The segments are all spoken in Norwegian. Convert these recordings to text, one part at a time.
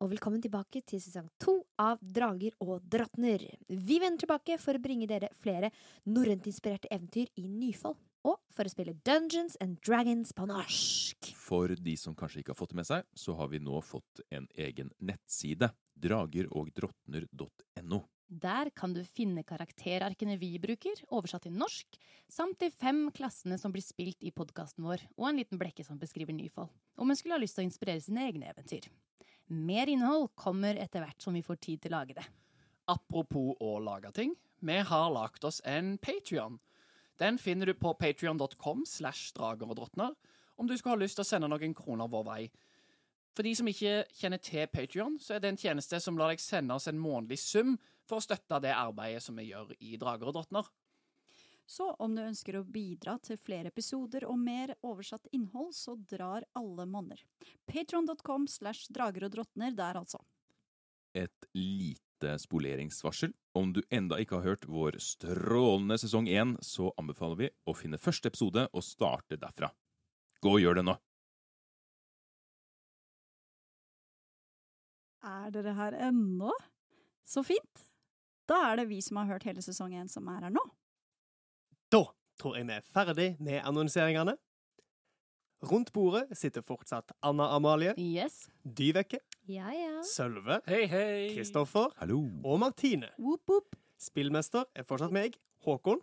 Og velkommen tilbake til sesong to av Drager og drottner. Vi vender tilbake for å bringe dere flere norrønt-inspirerte eventyr i nyfall, og for å spille Dungeons and Dragons på norsk. For de som kanskje ikke har fått det med seg, så har vi nå fått en egen nettside. Dragerogdrottner.no. Der kan du finne karakterarkene vi bruker, oversatt til norsk, samt de fem klassene som blir spilt i podkasten vår, og en liten blekke som beskriver Nyfall, om en skulle ha lyst til å inspirere sine egne eventyr. Mer innhold kommer etter hvert som vi får tid til å lage det. Apropos å lage ting, vi har lagt oss en Patrion. Den finner du på patrion.com slash drager og drottner, om du skulle ha lyst til å sende noen kroner vår vei. For de som ikke kjenner til Patrion, så er det en tjeneste som lar deg sende oss en månedlig sum for å støtte det arbeidet som vi gjør i Drager og drottner. Så om du ønsker å bidra til flere episoder og mer oversatt innhold, så drar alle monner. Patron.com slash drager og drottner der, altså. Et lite spoleringsvarsel. Om du enda ikke har hørt vår strålende sesong én, så anbefaler vi å finne første episode og starte derfra. Gå og gjør det nå! Er dere her ennå? Så fint. Da er det vi som har hørt hele sesong én, som er her nå. Tror jeg vi er ferdig med annonseringene. Rundt bordet sitter fortsatt Anna Amalie, Yes. Dyveke, Ja, ja. Sølve, Hei, hei! Kristoffer Hallo! og Martine. Whoop, whoop. Spillmester er fortsatt meg, Håkon.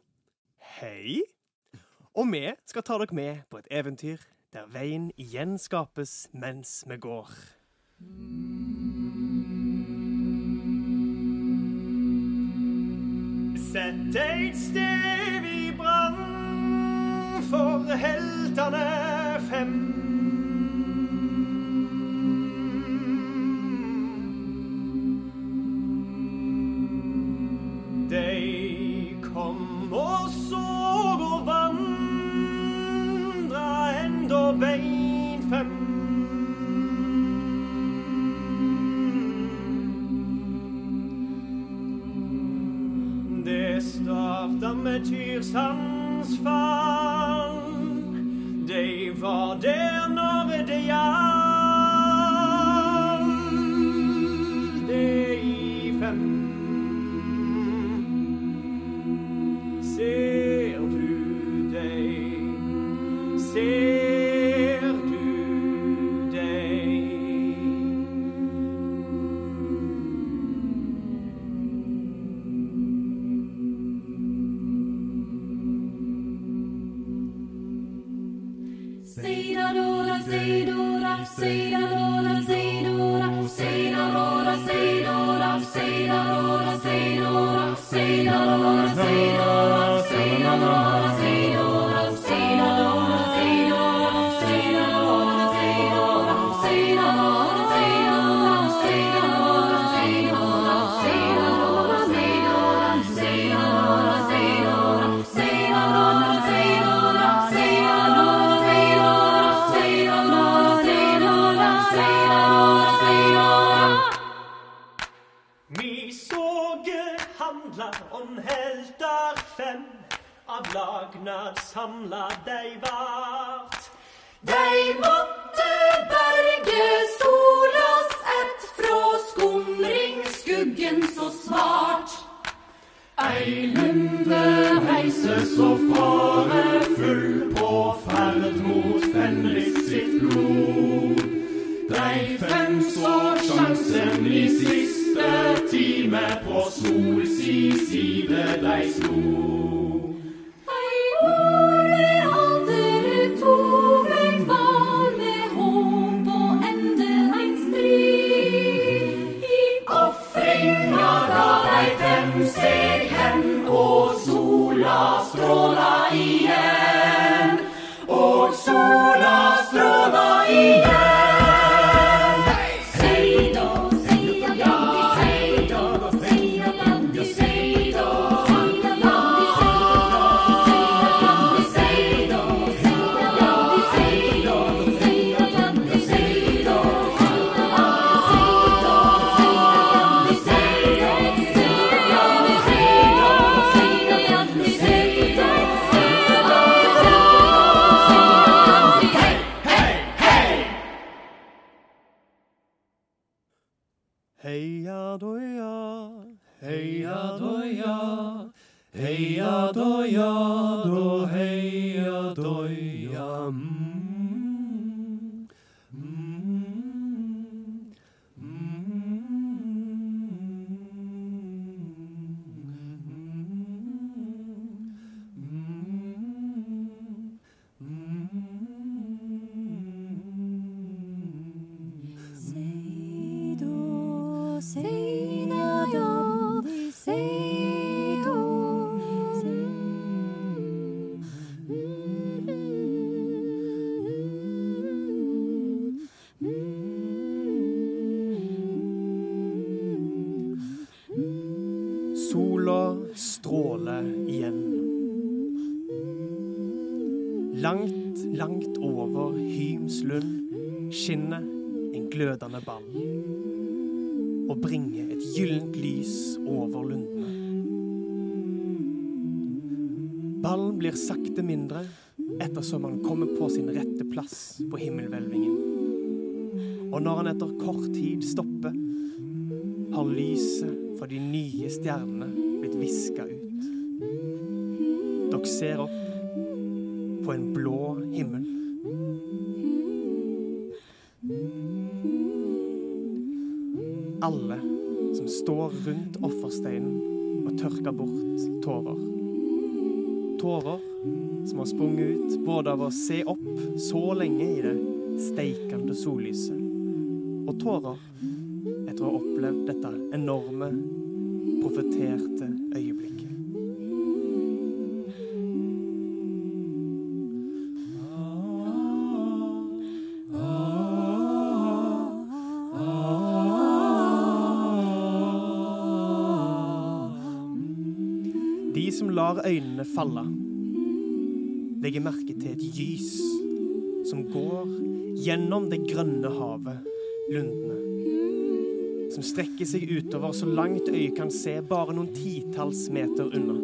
Hei! Og vi skal ta dere med på et eventyr der veien igjen skapes mens vi går. Sett et sted for heltene fem. De kom og så og vandra enda bein fem. Det starta med Tyrsands fall. all day Mi såge handlar om heltar fem Av lagnad samla dei vart Dei måtte berge solas ett frå skumringskuggen så svart. Ei lunde reiser så farefull på ferd mot Fenris sitt blod. Dei fem så sjansen i siste time på Sols side deg slo. Langt, langt over Hymslund skinner en glødende ball og bringer et gyllent lys over lundene. Ballen blir sakte mindre ettersom han kommer på sin rette plass på himmelhvelvingen. Og når han etter kort tid stopper, har lyset fra de nye stjernene blitt viska ut. Dere ser opp på en blå himmel. Alle som står rundt offersteinen og tørker bort tårer. Tårer som har sprunget ut både av å se opp så lenge i det steikende sollyset, og tårer etter å ha opplevd dette enorme, profeterte øyeblikket. Øynene falle, legger merke til et gys som går gjennom det grønne havet, lundene. Som strekker seg utover så langt øyet kan se, bare noen titalls meter unna.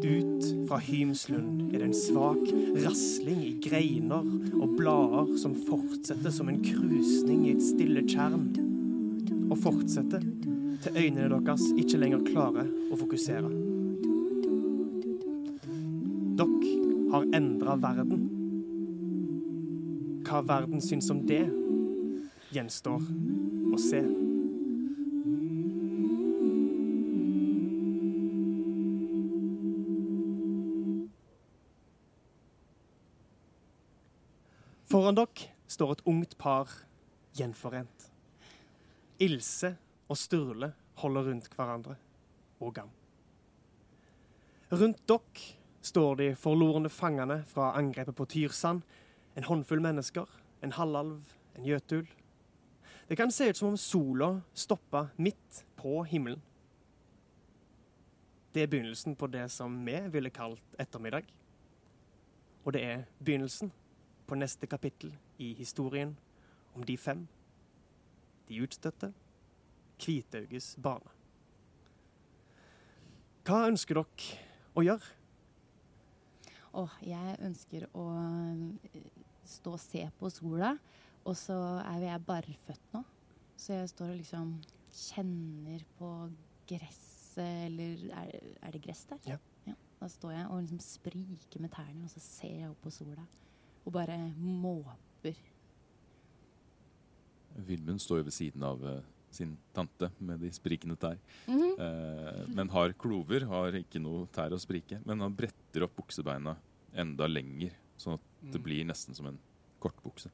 Ut fra Hymslund er det en svak rasling i greiner og blader som fortsetter som en krusning i et stille tjern. Og fortsetter til øynene deres ikke lenger klarer å fokusere. Endra verden. Hva verden syns om det, gjenstår å se. Foran dere står et ungt par gjenforent. Ilse og Sturle holder rundt hverandre, og Gam. Rundt dere står de forlorne fangene fra angrepet på Tyrsand, en håndfull mennesker, en halvalv, en jøtul. Det kan se ut som om sola stoppa midt på himmelen. Det er begynnelsen på det som vi ville kalt ettermiddag. Og det er begynnelsen på neste kapittel i historien om de fem, de utstøtte, Kvitauges bane. Hva ønsker dere å gjøre? Åh, jeg ønsker å eh, stå og se på sola, og så er jo jeg barføtt nå. Så jeg står og liksom kjenner på gresset, eller er, er det gress der? Ja. Da står jeg og liksom spriker med tærne, og så ser jeg opp på sola. Og bare måper. Vilmund står jo ved siden av eh, sin tante med de sprikende tær. Mhm. Eh, men har klover, har ikke noe tær å sprike. Men han bretter opp buksebeina enda lenger, sånn at det blir nesten som en kortbukse.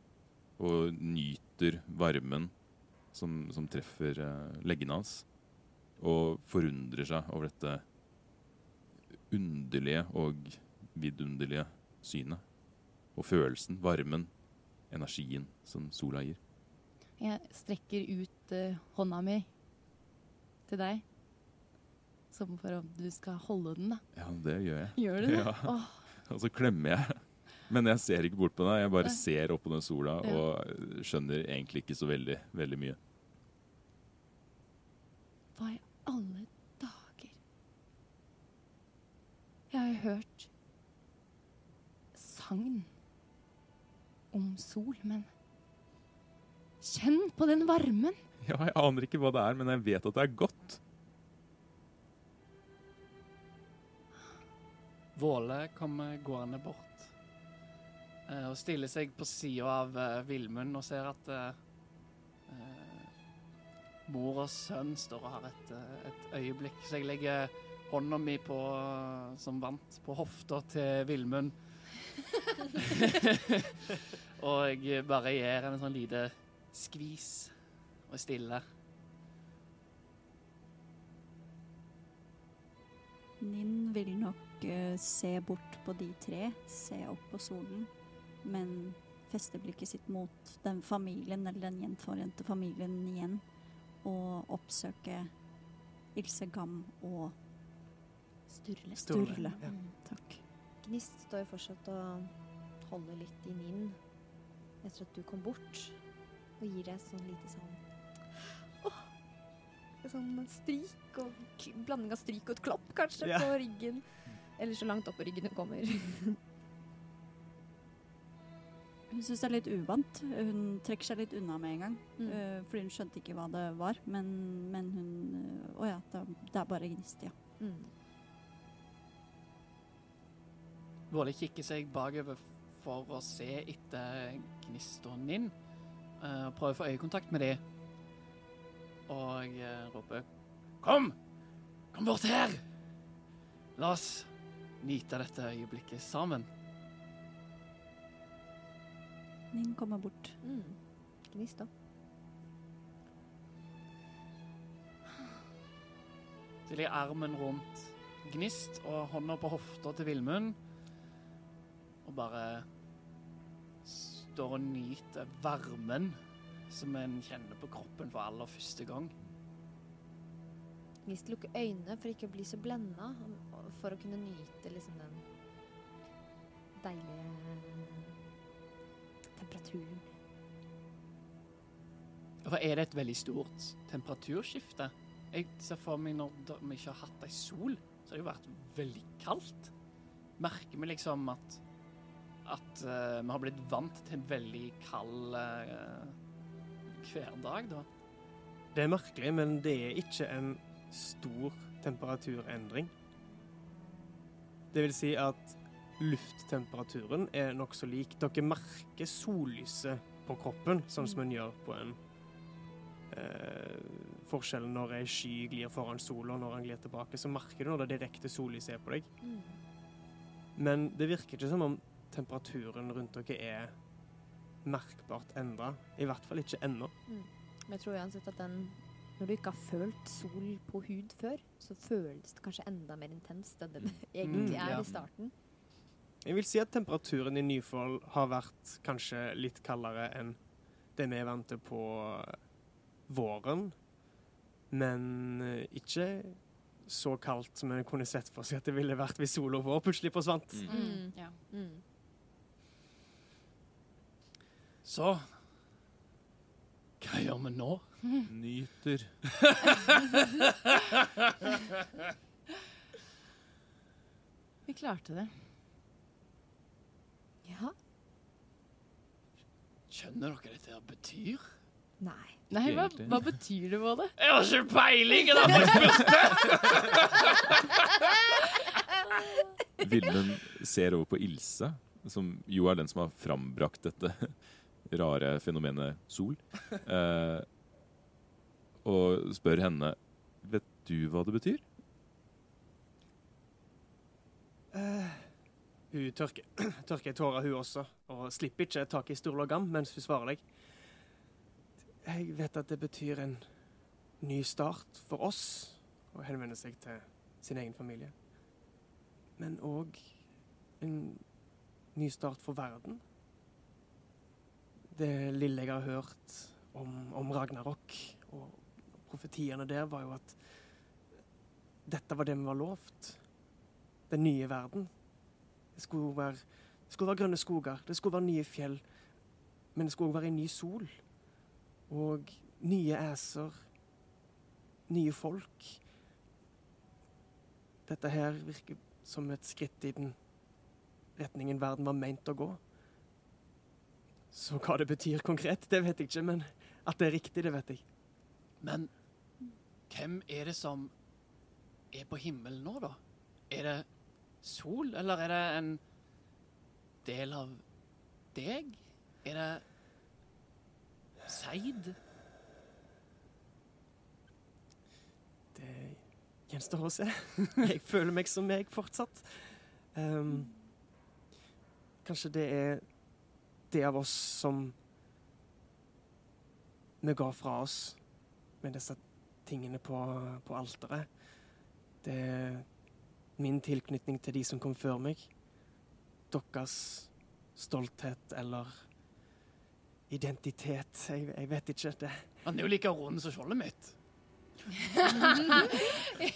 Og nyter varmen som, som treffer eh, leggene hans. Og forundrer seg over dette underlige og vidunderlige synet. Og følelsen, varmen, energien som sola gir. Jeg strekker ut uh, hånda mi til deg. Som for om du skal holde den, da. Ja, det gjør jeg. Gjør du det? Ja. Oh. Og så klemmer jeg. Men jeg ser ikke bort på deg. Jeg bare ser opp på den sola Ja. og skjønner egentlig ikke så veldig, veldig mye. hva i alle dager? Jeg har hørt sagn om sol, men Kjenn på den varmen. Ja, jeg aner ikke hva det er, men jeg vet at det er godt. Våle kommer gående bort eh, og stiller seg på sida av eh, Villmund og ser at eh, eh, mor og sønn står og har et, et øyeblikk. Så jeg legger hånda mi på, som vant på hofta til Villmund. og jeg bare gir henne en sånn lite skvis og stille. Ninn vil nok uh, se bort på de tre, se opp på solen, men feste blikket sitt mot den familien, eller den gjenforente familien igjen, og oppsøke Ilse Gam og Sturle. Sturle. Ja. Takk. Gnist står jo fortsatt og holder litt i Ninn etter at du kom bort, og gir deg sånn lite sånn Åh! en Sånn stryk og k- blanding av stryk og et klapp, kanskje, Ja. på ryggen. Eller så langt opp på ryggen du kommer. Hun syns det er litt uvant. Hun trekker seg litt unna med en gang. Mm. Uh, fordi hun skjønte ikke hva det var. Men, men hun eh, Å ja, det, det er bare gnist, ja. Mm. Våle kikker seg bakover for å se etter gnisten eh, og prøver å få øyekontakt med dem. Og jeg eh, roper Kom! Kom bort her! La oss nyte dette øyeblikket sammen. Ninn kommer bort. Mm. Gnist, da. Så jeg armen rundt Gnist og hånda på hofta til Villmund. Og bare står og nyter varmen som en kjenner på kroppen for aller første gang. Gnist lukker øynene for ikke å bli så blenda, for å kunne nyte liksom den deilige temperaturen. For er det et veldig stort temperaturskifte? Jeg ser for meg når vi ikke har hatt ei sol, så har det jo vært veldig kaldt. Merker vi liksom at at uh, vi har blitt vant til en veldig kald uh, hverdag, da? Det er merkelig, men det er ikke en stor temperaturendring. Det vil si at lufttemperaturen er nokså lik. Dere merker sollyset på kroppen, sånn som en gjør på en eh, Forskjellen når ei sky glir foran sola, og når han glir tilbake, så merker du når det direkte sollyset er på deg. Men det virker ikke som om temperaturen rundt dere er merkbart endra. I hvert fall ikke ennå. Men jeg tror uansett at den Når du ikke har følt sol på hud før, så føles det kanskje enda mer intenst enn det egentlig Mm, er ja. i starten. Jeg vil si at temperaturen i Nyfold har vært kanskje litt kaldere enn det vi er vant til på våren. Men eh, ikke så kaldt som vi kunne sett for seg at det ville vært hvis sola vår plutselig forsvant. Mm. Mm. Ja. Mm. Så Hva gjør vi nå? Nyter. Vi klarte det. Ja. Skjønner dere dette her betyr? Nei. Nei, hva, hva betyr det, både? Jeg har ikke peiling! Det er derfor jeg spurte! Vilmund ser over på Ilse, som jo er den som har frambrakt dette rare fenomenet sol, eh, og spør henne Vet du hva det betyr? Uh, hun tørker, tørker tårer, hun også, og slipper ikke tak i Gam mens hun svarer deg. Jeg vet at det betyr en ny start for oss, å henvende seg til sin egen familie. Men òg en ny start for verden. Det lille jeg har hørt om, om Ragnarok og profetiene der, var jo at dette var det vi var lovt den nye verden. Det skulle være, det skulle være grønne skoger, det skulle være nye fjell. Men det skulle òg være en ny sol. Og nye æser. Nye folk. Dette her virker som et skritt i den retningen verden var meint å gå. Så hva det betyr konkret, det vet jeg ikke, men At det er riktig, det vet jeg. Men hvem er det som er på himmelen nå, da? Er det sol, eller er det en del av deg? Er det Seid? Det gjenstår å se. Jeg føler meg som meg fortsatt. Um, kanskje det er det av oss som vi ga fra oss med disse tingene på, på alteret. Det er min tilknytning til de som kom før meg. Deres stolthet eller identitet. Jeg, jeg vet ikke. Det, Han er jo like rund som skjoldet mitt.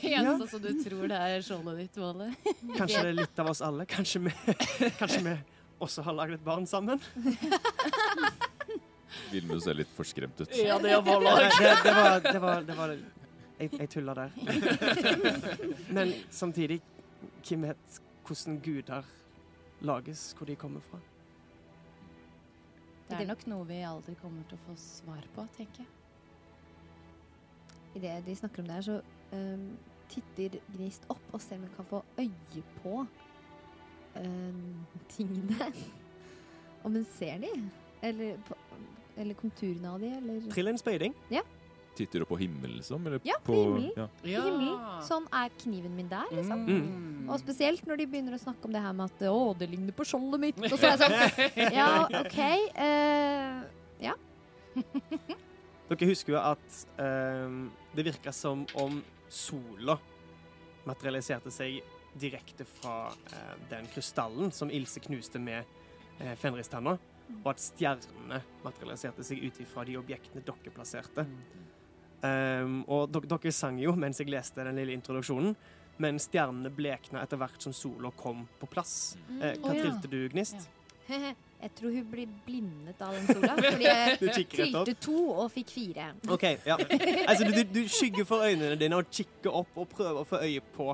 Eneste som du tror det er skjoldet ditt, Våle. Kanskje det er litt av oss alle. Kanskje vi, kanskje vi også har lagd et barn sammen. Vilmund ser litt forskremt ut. Ja, det var det, det var, det var, det var Jeg, jeg tulla der. Men samtidig, hvem vet hvordan guder lages, hvor de kommer fra? Det er nok noe vi aldri kommer til å få svar på, tenker jeg. I det de snakker om det her, så um, titter Gnist opp og ser om hun kan få øye på tingene. Om hun ser de? Eller, på, eller konturene av de, eller Trill en speiding. Titter du på himmelen, liksom? Eller Ja, på på himmelen. Ja. Ja. himmelen. Sånn er kniven min der, liksom. Mm. Og spesielt når de begynner å snakke om det her med at å, det ligner på skjoldet mitt. Og så er jeg sånn Ja, OK. eh, Dere husker jo at uh, det virka som om sola materialiserte seg direkte fra eh, den krystallen som Ilse knuste med eh, fenristanna, og at stjernene materialiserte seg ut ifra de objektene dere plasserte. Um, og dere, sang jo mens jeg leste den lille introduksjonen, men stjernene blekna etter hvert som sola kom på plass. Eh, hva oh, ja. trilte du, Gnist? Jeg tror hun blir blindet av den sola. Fordi jeg trilte to og fikk fire. OK, ja. Altså, du, du skygger for øynene dine og kikker opp og prøver å få øye på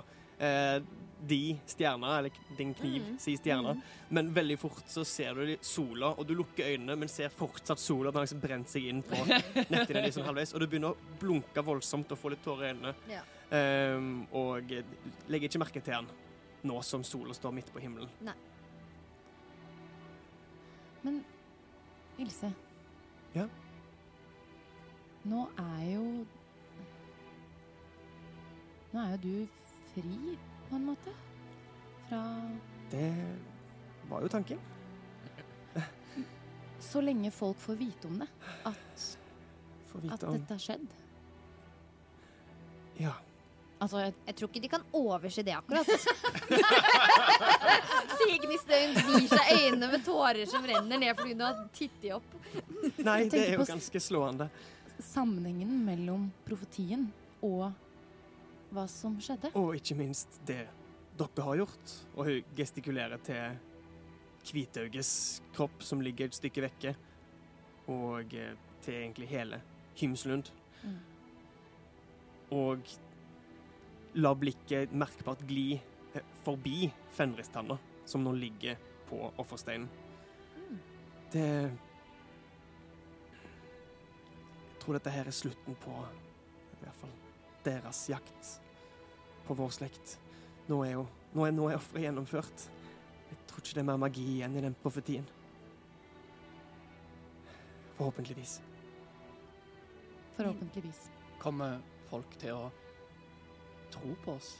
eh, de stjerna, eller din kniv, mm. si stjerna. Men veldig fort så ser du sola, og du lukker øynene, men ser fortsatt sola. Den har liksom brent seg inn på nettene litt sånn halvveis, og du begynner å blunke voldsomt og få litt tårer i øynene. Ja. Um, og legger ikke merke til den nå som sola står midt på himmelen. Men Ilse Ja? Nå er jo Nå er jo du fri, på en måte. Fra Det var jo tanken. Så lenge folk får vite om det. At, vite at om dette har skjedd. Ja. Altså, jeg, Jeg tror ikke de kan overse det akkurat. Signe Gnistøyen, gir seg øynene med tårer som renner ned fordi hun har tittet opp. Nei, det er jo ganske slående. sammenhengen mellom profetien og hva som skjedde. Og ikke minst det dere har gjort. Og hun gestikulerer til Hvitauges kropp, som ligger et stykke vekke, og eh, til egentlig hele Hymslund. Mm. Og la blikket merkbart gli eh, forbi Fenristanna, som nå ligger på offersteinen. Mm. Det Jeg tror dette her er slutten på i hvert fall deres jakt på vår slekt. Nå er jo nå er, nå er offeret gjennomført. Jeg tror ikke det er mer magi igjen i den profetien. Forhåpentligvis. Forhåpentligvis. Kommer folk til å tro på oss?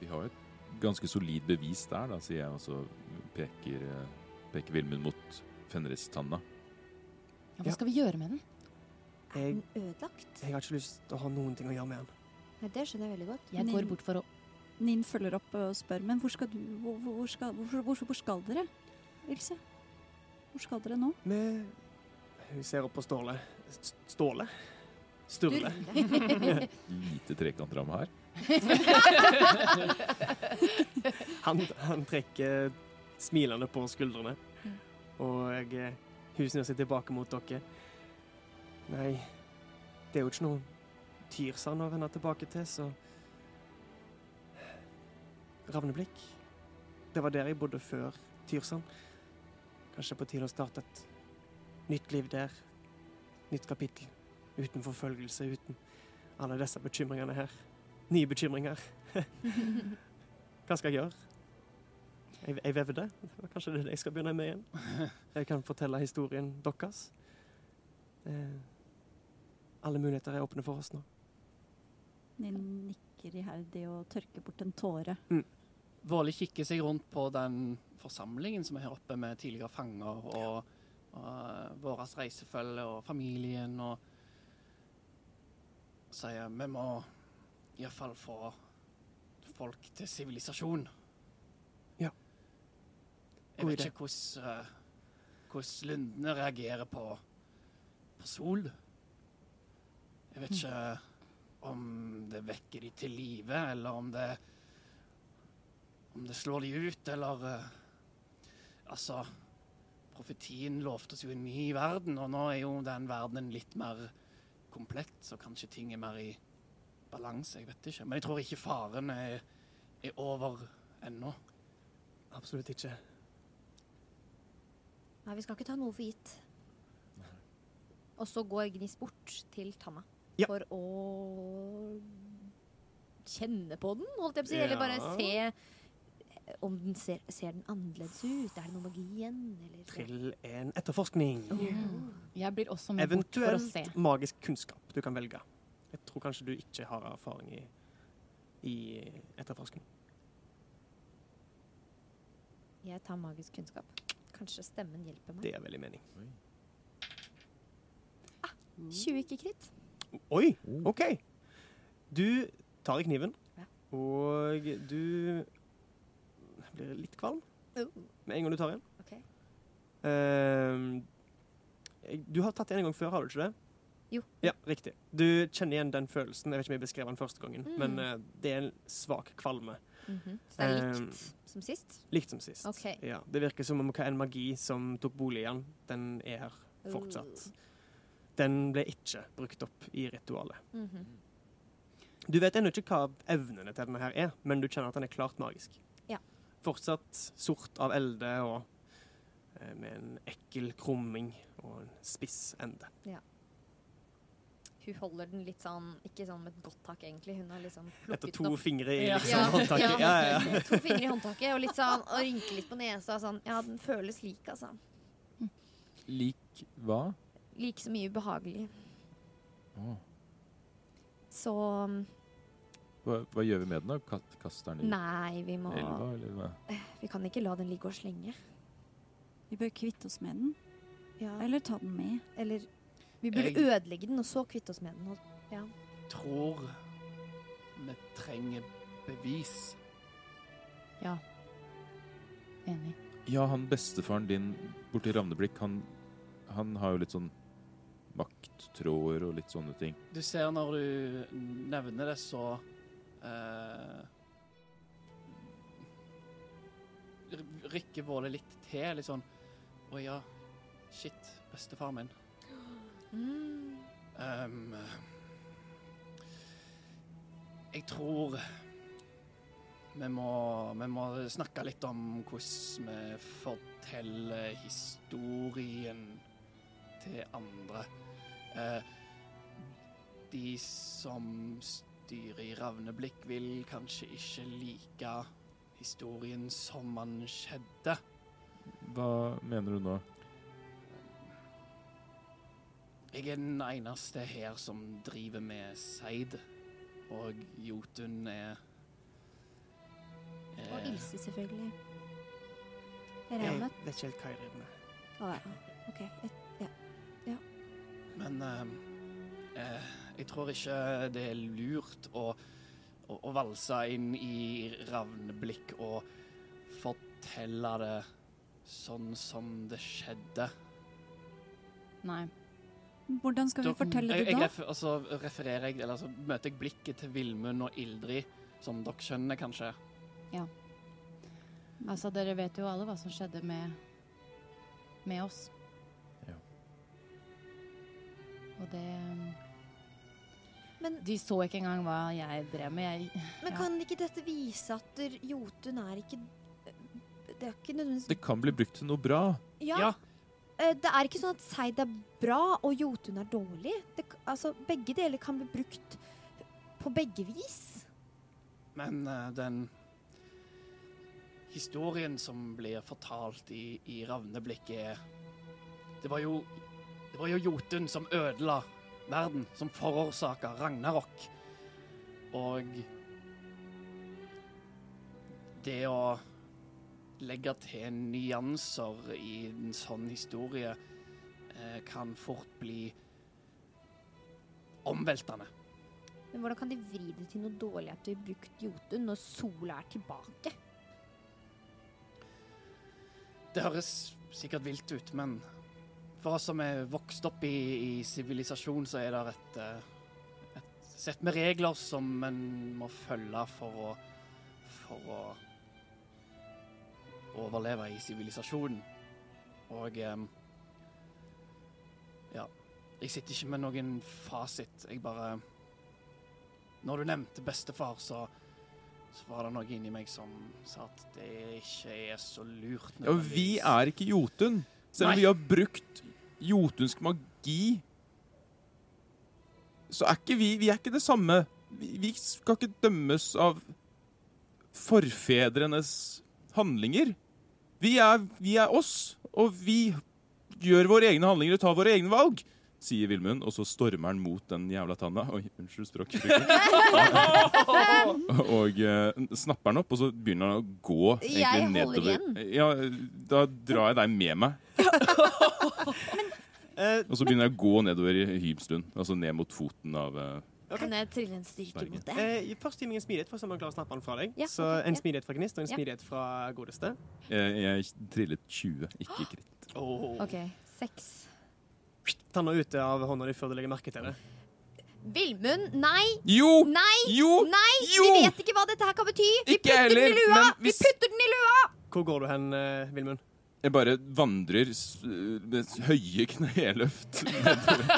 Vi har et ganske solid bevis der, da, sier jeg, og så peker, eh, peker Vilmund mot Fenristanna. Ja. hva skal vi gjøre med den? Er Jeg, den ødelagt? jeg har ikke lyst til å ha noen ting å gjøre med den. Nei, det skjønner jeg veldig godt. Jeg Nin, går bort for å Nin følger opp og spør, men hvor skal du Hvor, hvor, skal, hvor, hvor, hvor skal dere, Ilse? Hvor skal dere nå? Vi Hun ser opp på Ståle. Ståle? Sturle. Lite trekantram her. Han, han trekker smilende på skuldrene. Mm. Og jeg husner seg tilbake mot dere. Nei, det er jo ikke noe Tyrsand å vende tilbake til, så Ravneblikk. Det var der jeg bodde før Tyrsand. Kanskje på tide å starte et Nytt liv der. Nytt kapittel. Uten forfølgelse, uten alle disse bekymringene her. Nye bekymringer. Hva skal jeg gjøre? Jeg, jeg vevde. Kanskje det er det jeg skal begynne med igjen? Jeg kan fortelle historien deres. Eh, alle muligheter er åpne for oss nå. De nikker iherdig og tørker bort en tåre. Våle kikker seg rundt på den forsamlingen som er her oppe med tidligere fanger og, og uh, vårt reisefølge og familien, og sier vi må iallfall få folk til sivilisasjon. Ja. Jeg vet ikke hvordan, uh, hvordan lundene reagerer på, på sol. Jeg vet ikke om det vekker de til live, eller om det om det slår de ut, eller eh, Altså, profetien lovte oss jo en ny verden, og nå er jo den verdenen litt mer komplett, så kanskje ting er mer i balanse. Jeg vet ikke. Men jeg tror ikke faren er, er over ennå. Absolutt ikke. Nei, vi skal ikke ta noe for gitt. Og så går Gnis bort til Tanna Ja. for å kjenne på den, holdt jeg på å si. Eller bare se om den ser, ser den annerledes ut. Er det noe magi igjen? Eller? Trill en etterforskning. Jeg blir også med bort for å se. Eventuelt magisk kunnskap du kan velge. Jeg tror kanskje du ikke har erfaring i, i etterforskning. Jeg tar magisk kunnskap. Kanskje stemmen hjelper meg. Det er veldig mening. 20 ikke kritt. Oi, OK. Du tar i kniven, Ja. og du blir litt kvalm med en gang du tar igjen Ok. Ehm, jeg- du har tatt en en gang før, har du ikke det? Jo. Ja, riktig. Du kjenner igjen den følelsen. Jeg vet ikke om jeg beskrev den første gangen, Mm. men uh, det er en svak kvalme. Mhm. Så det er likt likt som sist? Likt som sist. Okay. Ja, det virker som om hva en magi som tok bolig i den, den er her fortsatt. Den ble ikke brukt opp i ritualet. Mhm. Du vet ennå ikke hva evnene til denne her er, men du kjenner at den er klart magisk. Ja. Fortsatt sort av elde og eh, med en ekkel krumming og en spiss ende. Hun holder den litt sånn, ikke sånn med et godt tak egentlig, hun har liksom Etter to opp. fingre i liksom, Ja, håndtaket. ja. Ja, ja, ja. To fingre i håndtaket og litt sånn, og rynker litt på nesa. Sånn. Ja, den føles lik, altså. Lik hva? Like så mye ubehagelig. Oh. Så um, Hva, hva gjør vi med den? da? Kaster den i nei, vi må elva, eller hva? Vi kan ikke la den ligge og slenge. Vi bør kvitte oss med den, Ja. eller ta den med. Eller vi burde Jeg- ødelegge den, og så kvitte oss med den. Og, Tror vi trenger bevis. Ja. Enig. Ja, han bestefaren din borti Ravneblikk, han, han har jo litt sånn makttråder og litt sånne ting. Du ser når du nevner det, så eh, Rykker Våle litt til, litt sånn Å ja, shit, bestefar min. mm, Um, jeg tror vi må, vi må snakke litt om hvordan vi forteller historien til andre. Eh, de som styrer i Ravneblikk, vil kanskje ikke like historien som man skjedde. Hva mener du nå? Jeg er den eneste her som driver med seid, og Jotun er og eh, Ilse, selvfølgelig. Jeg Jeg regner med vet ikke helt hva jeg driver med. Å ja. OK. Et. Men eh, eh, jeg tror ikke det er lurt å, å, å valse inn i ravneblikk og fortelle det sånn som det skjedde. Nei. Hvordan skal vi fortelle jeg, det da? Og altså, refererer jeg, eller altså, møter jeg blikket til Vilmund og Ildrid, som dere skjønner kanskje. Altså, dere vet jo alle hva som skjedde med, med oss. Og det Men, De så ikke engang hva jeg drev med. Jeg, men Ja. kan ikke dette vise at der Jotun er ikke Det er ikke nødvendigvis Det kan bli brukt til noe bra. Ja. Ja. eh, det er ikke sånn at Seid er bra og Jotun er dårlig. Det, altså, begge deler kan bli brukt på begge vis. Men uh, den historien som blir fortalt i, i Ravneblikk, er Det var jo Det var jo Jotun som ødela verden, som forårsaka Ragnarok. Og det å legge til nyanser i en sånn historie eh, kan fort bli omveltende. Men hvordan kan de vri det til noe dårlig at du har brukt Jotun når sola er tilbake? Det høres sikkert vilt ut, men for oss som er vokst opp i sivilisasjon, så er det et, eh, et sett med regler som en må følge for å for å overleve i sivilisasjonen. Og eh, ja. Jeg sitter ikke med noen fasit. Jeg bare Når du nevnte bestefar, så så var det noe inni meg som sa at det ikke er så lurt. Ja, vi er ikke Jotun. Selv om vi har brukt jotunsk magi, så er ikke vi Vi er ikke det samme. Vi, skal ikke dømmes av forfedrenes handlinger. Vi er, vi er oss, og vi gjør våre egne handlinger og tar våre egne valg. Sier Vilmund, og så stormer han mot den jævla tanna. Oi, unnskyld språkbruken. og uh, snapper han opp, og så begynner han å gå egentlig Jeg holder Igjen. Ja, da drar jeg deg med meg. Eh, Og så begynner jeg å gå nedover i Hybstund. Altså ned mot foten av eh, Kan jeg trille en styrke mot det? eh, først gi meg en smidighet for så må jeg klarer å snappe den fra deg. Ja, så okay, En ja. smidighet fra Gnist og en Ja. smidighet fra godeste. jeg, jeg trillet 20, ikke kritt. Oh. OK, seks. Ta den ut av hånda di før du legger merke til det. Villmund, nei! Jo! Nei! Jo! Nei! Jo! Vi vet ikke hva dette her kan bety! Vi Ikke putter den i lua! men Vi putter den i lua! Hvor går du hen, Villmund? Vilmund? Jeg bare vandrer med høye kneløft nedover.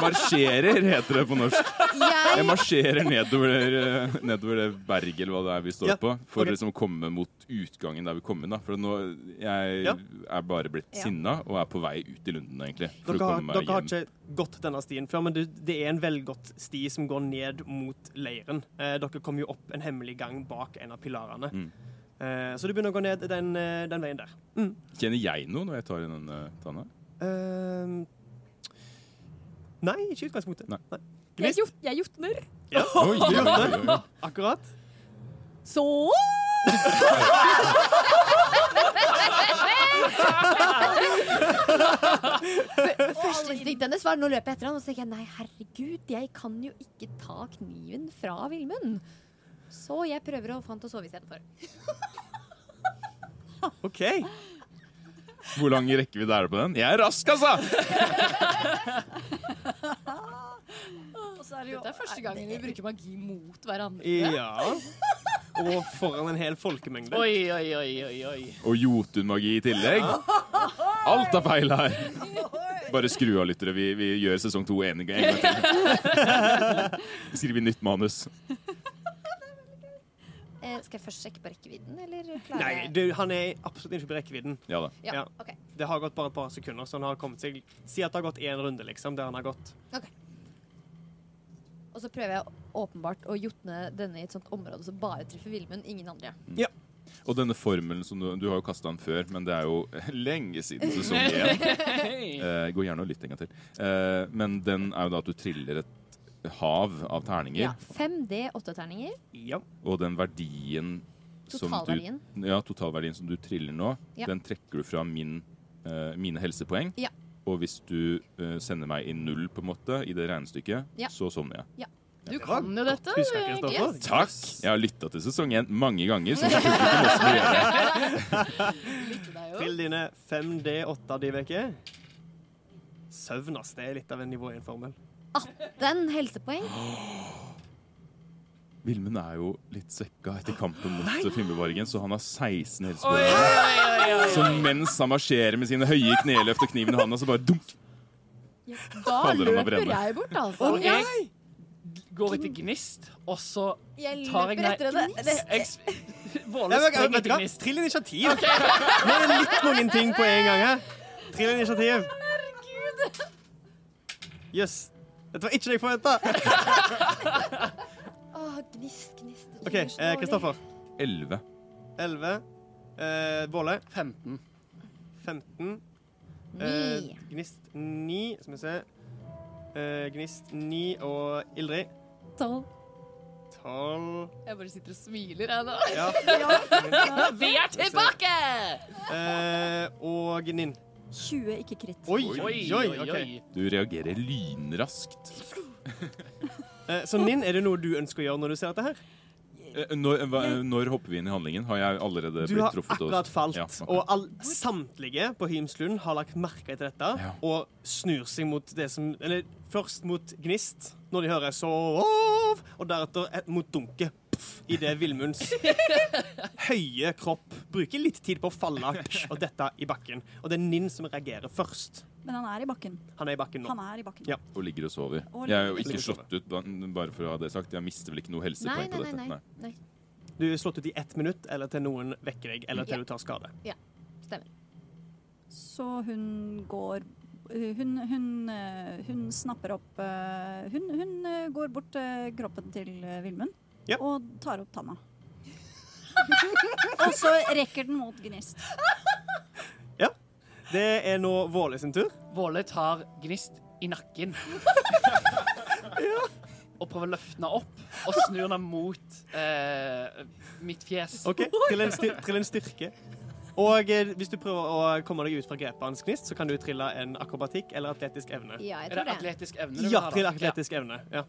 Marsjerer, heter det på norsk. Jeg Jeg marsjerer nedover, eh, nedover det berget eller hva det er vi står Ja, på, for ok. å liksom komme mot utgangen der vi kom inn. da. For nå, jeg Ja. er bare blitt Ja. sinna og er på vei ut i lunden, egentlig. For Dere, å har, komme meg dere har ikke gått denne stien før, men det, det er en velgått sti som går ned mot leiren. Eh, dere kom jo opp en hemmelig gang bak en av pilarene. Mm. Eh, så du begynner å gå ned den, eh, den veien der. Mm. Kjenner jeg noe når jeg tar i den eh, tanna? Eh, nei, ikke i utgangspunktet. Nei. Jeg, jot, jeg jotner. Oi, oi, oi, oi. Akkurat. Så Førsteinstinktet hennes var nå løper jeg etter han, og så tenker jeg nei, herregud, jeg kan jo ikke ta kniven fra Vilmund. Så jeg prøver å fant og sove istedenfor. OK. Hvor lang rekkevidde er det på den? Jeg er rask, altså! Dette er første gangen vi bruker magi mot hverandre. Ja. Og foran en hel folkemengde. Oi, oi, oi, oi, oi. Og jotunmagi i tillegg. Alt er feil her. Bare skru av, lyttere. Vi, vi gjør sesong to en gang en gang til. Skriver nytt manus. Eh, skal jeg først sjekke på rekkevidden, eller klarer Nei, du, han er absolutt innenfor rekkevidden. Ja da. Ja, ja. ok. Det har gått bare et par sekunder, så han har kommet seg Si at det har gått én runde, liksom, der han har gått. Og så prøver jeg åpenbart å jotne denne i et sånt område som bare treffer Vilmund, ingen andre. Ja. Og denne formelen som du, du har jo kasta den før, men det er jo lenge siden sesong én. Eh, gå gjerne og lytt en gang til. Eh, men den er jo da at du triller et hav av terninger, Ja. 5D, åtteterninger. Ja. og den verdien som du, Totalverdien. ja, totalverdien som du triller nå, Ja. den trekker du fra min, uh, mine helsepoeng. Ja. Og hvis du uh, sender meg i null på en måte i det regnestykket, Ja. så sovner jeg. Du kan jo dette. Yes. Takk! Jeg har lytta til sesong én mange ganger, så jeg ikke. Til dine 5D8 de veke. Søvn, ass. Det er litt av en nivå 1-formel. Den helsepoeng. Vilmund er jo litt svekka etter kampen mot Finnbuvargen, så han har 16 Oi, helsepoeng. oi, oi, oi. Så mens han marsjerer med sine høye kneløft og kniven i handa, så bare dunk! Da Faller han av løper brenne. jeg bort, altså. Og jeg går etter gnist, og så tar jeg s- Våle etter gnist. Trill initiativ. Nå er det litt mange ting på en gang her. Trill initiativ. Jøss. Dette var ikke det jeg forventa. Åh, gnist, gnist. OK, eh, Kristoffer. 11. 11. Eh, Våle. 15. 15. Ni. Eh, gnist 9. Skal vi se. Eh, gnist 9 og Ildrid. Tolv. 12. Jeg bare sitter og smiler, jeg nå. Ja. Vi er tilbake! Eh, og Ninn. 20, ikke kritt. Oi, Oi, oi, oi, oi. ok. Du reagerer lynraskt. Eh, så Ninn, er det noe du ønsker å gjøre når du ser dette her? Eh, Når, hva, når hopper vi inn i handlingen? Har jeg allerede Du blitt har Du og- akkurat falt, Ja, okay. og all, samtlige på Hymslund har lagt merke til dette Ja. og snur seg mot det som Eller først mot Gnist, når de hører 'sov', og deretter et, mot dunket idet Villmunds høye kropp bruker litt tid på å falle og dette i bakken. Og det er Ninn som reagerer først. Men han er i bakken. Han er i bakken nå. Han er i bakken. Ja. Og ligger og sover. Og Jeg er jo ikke slått ut, bare for å ha det sagt. Jeg mister vel ikke noe Nei, helsepoeng nei, på dette? nei. nei. Du er slått ut i ett minutt, eller til noen vekker deg, eller til Ja. du tar skade. Ja, Stemmer. Så hun går hun, hun, eh, hun snapper opp eh, Hun, hun eh, går bort til kroppen til Vilmund Ja. og tar opp tanna. og så rekker den mot Gnist. Ja. Det er nå Våle sin tur. Våle tar Gnist i nakken. Og prøver å løfte den opp og snur den mot eh, mitt fjes. OK, Til en, styr til en styrke. Og eh, hvis du prøver å komme deg ut fra grepet hans, Gnist, så kan du trille en akrobatikk eller atletisk evne. Ja, jeg Er tror det det. atletisk evne du vil Ja, ha? da? trill atletisk evne. Ja.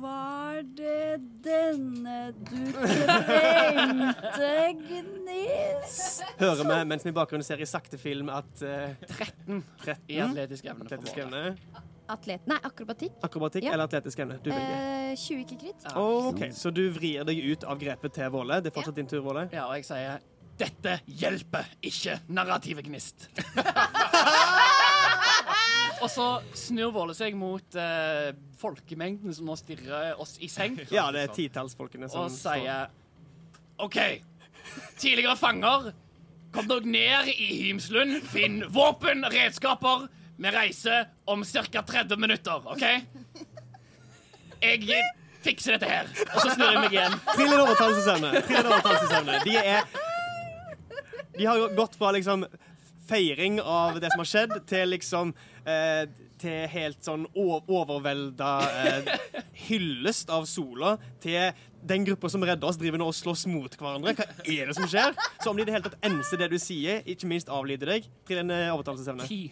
Var det denne du trengte, Gnist? Hører vi mens vi i bakgrunnen ser i sakte film at eh, 13 13 i atletisk evne. for atletisk evne. Atlet... Nei, akrobatikk. Akrobatikk Ja. eller atletisk evne? Du velger. Eh, 20 ikke kritt. Ja. OK, så du vrir deg ut av grepet til Våle. Det er fortsatt din tur, Våle. ja, og jeg sier dette hjelper ikke narrative gnist. og så snur Våle seg mot eh, folkemengden som nå stirrer oss i senk. Ja, det er titallsfolkene som og sier OK, tidligere fanger, kom dere ned i Hymslund, finn våpen, redskaper. Vi reiser om ca. 30 minutter, OK? Jeg fikser dette her. Og så snur jeg meg igjen. Trill en overtalelsesevne. Trill en overtalelsesevne. De er De har gått fra liksom feiring av det som har skjedd, til liksom eh, Til helt sånn overvelda eh, hyllest av sola, til den gruppa som redder oss, driver nå og slåss mot hverandre. Hva er det som skjer? Så om de i det hele tatt enser det du sier, ikke minst avlyder deg, til en eh, overtalelsesevne. Ti.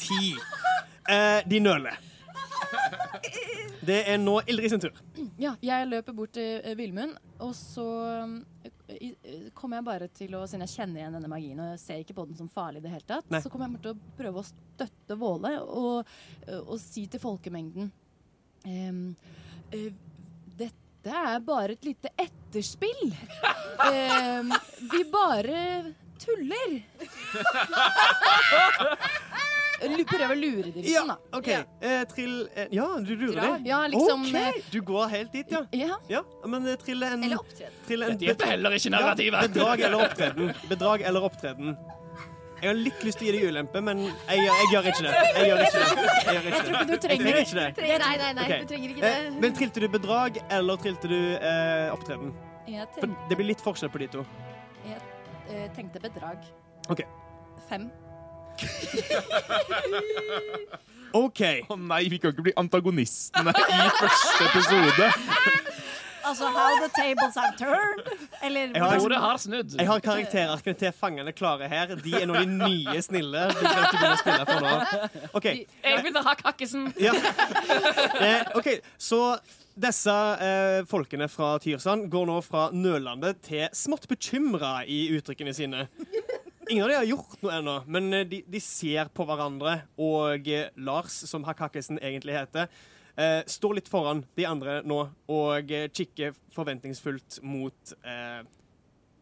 Ti. Eh, de nøler. Det er nå Ildrid sin tur. Ja, jeg løper bort til eh, Vilmund, og så eh, i- eh, kommer jeg bare til å Siden jeg kjenner igjen denne magien og jeg ser ikke på den som farlig i det hele tatt, Nei. så kommer jeg bare til å prøve å støtte Våle og, eh, og si til folkemengden ehm, eh, Dette er bare et lite etterspill. Ehm, vi bare tuller. Prøver å lure dem Ja, liksom, da. OK. Ja. Eh, trill eh, Ja, du lurer dem? Ja, liksom OK! eh, Du går helt dit, ja. Ja. Ja, men eh, trille en Eller opptreden. Det en Dette hjelper heller ikke Ja, bedrag eller opptreden. Bedrag eller opptreden. Jeg har litt lyst til å gi deg ulempe, men jeg, gjør- jeg gjør ikke det. Jeg gjør ikke det. Jeg gjør ikke det. Du trenger trenger ikke det. Trenger, nei, nei, nei, Ok. du trenger ikke Eh, det. men trilte du bedrag, eller trilte du eh, opptreden? Jeg For tenkte, det blir litt forskjell på de to. eh, tenkte bedrag. Ok. Fem. OK. Å nei, vi kan ikke bli antagonistene i første episode! Altså, how the tables have turned. Eller Jeg har- Bordet har snudd. Jeg har karakterarkene til fangene klare her. De er nå de nye snille. De kan ikke begynne å spille for nå. OK. Jeg vil ha kakkisen. Ja. Eh, OK, så disse eh, folkene fra Tyrsand går nå fra nølende til smått bekymra i uttrykkene sine. Ingen av dem har gjort noe ennå, men eh, de, de ser på hverandre, og eh, Lars, som Hakakisen egentlig heter, eh, står litt foran de andre nå og eh, kikker forventningsfullt mot eh,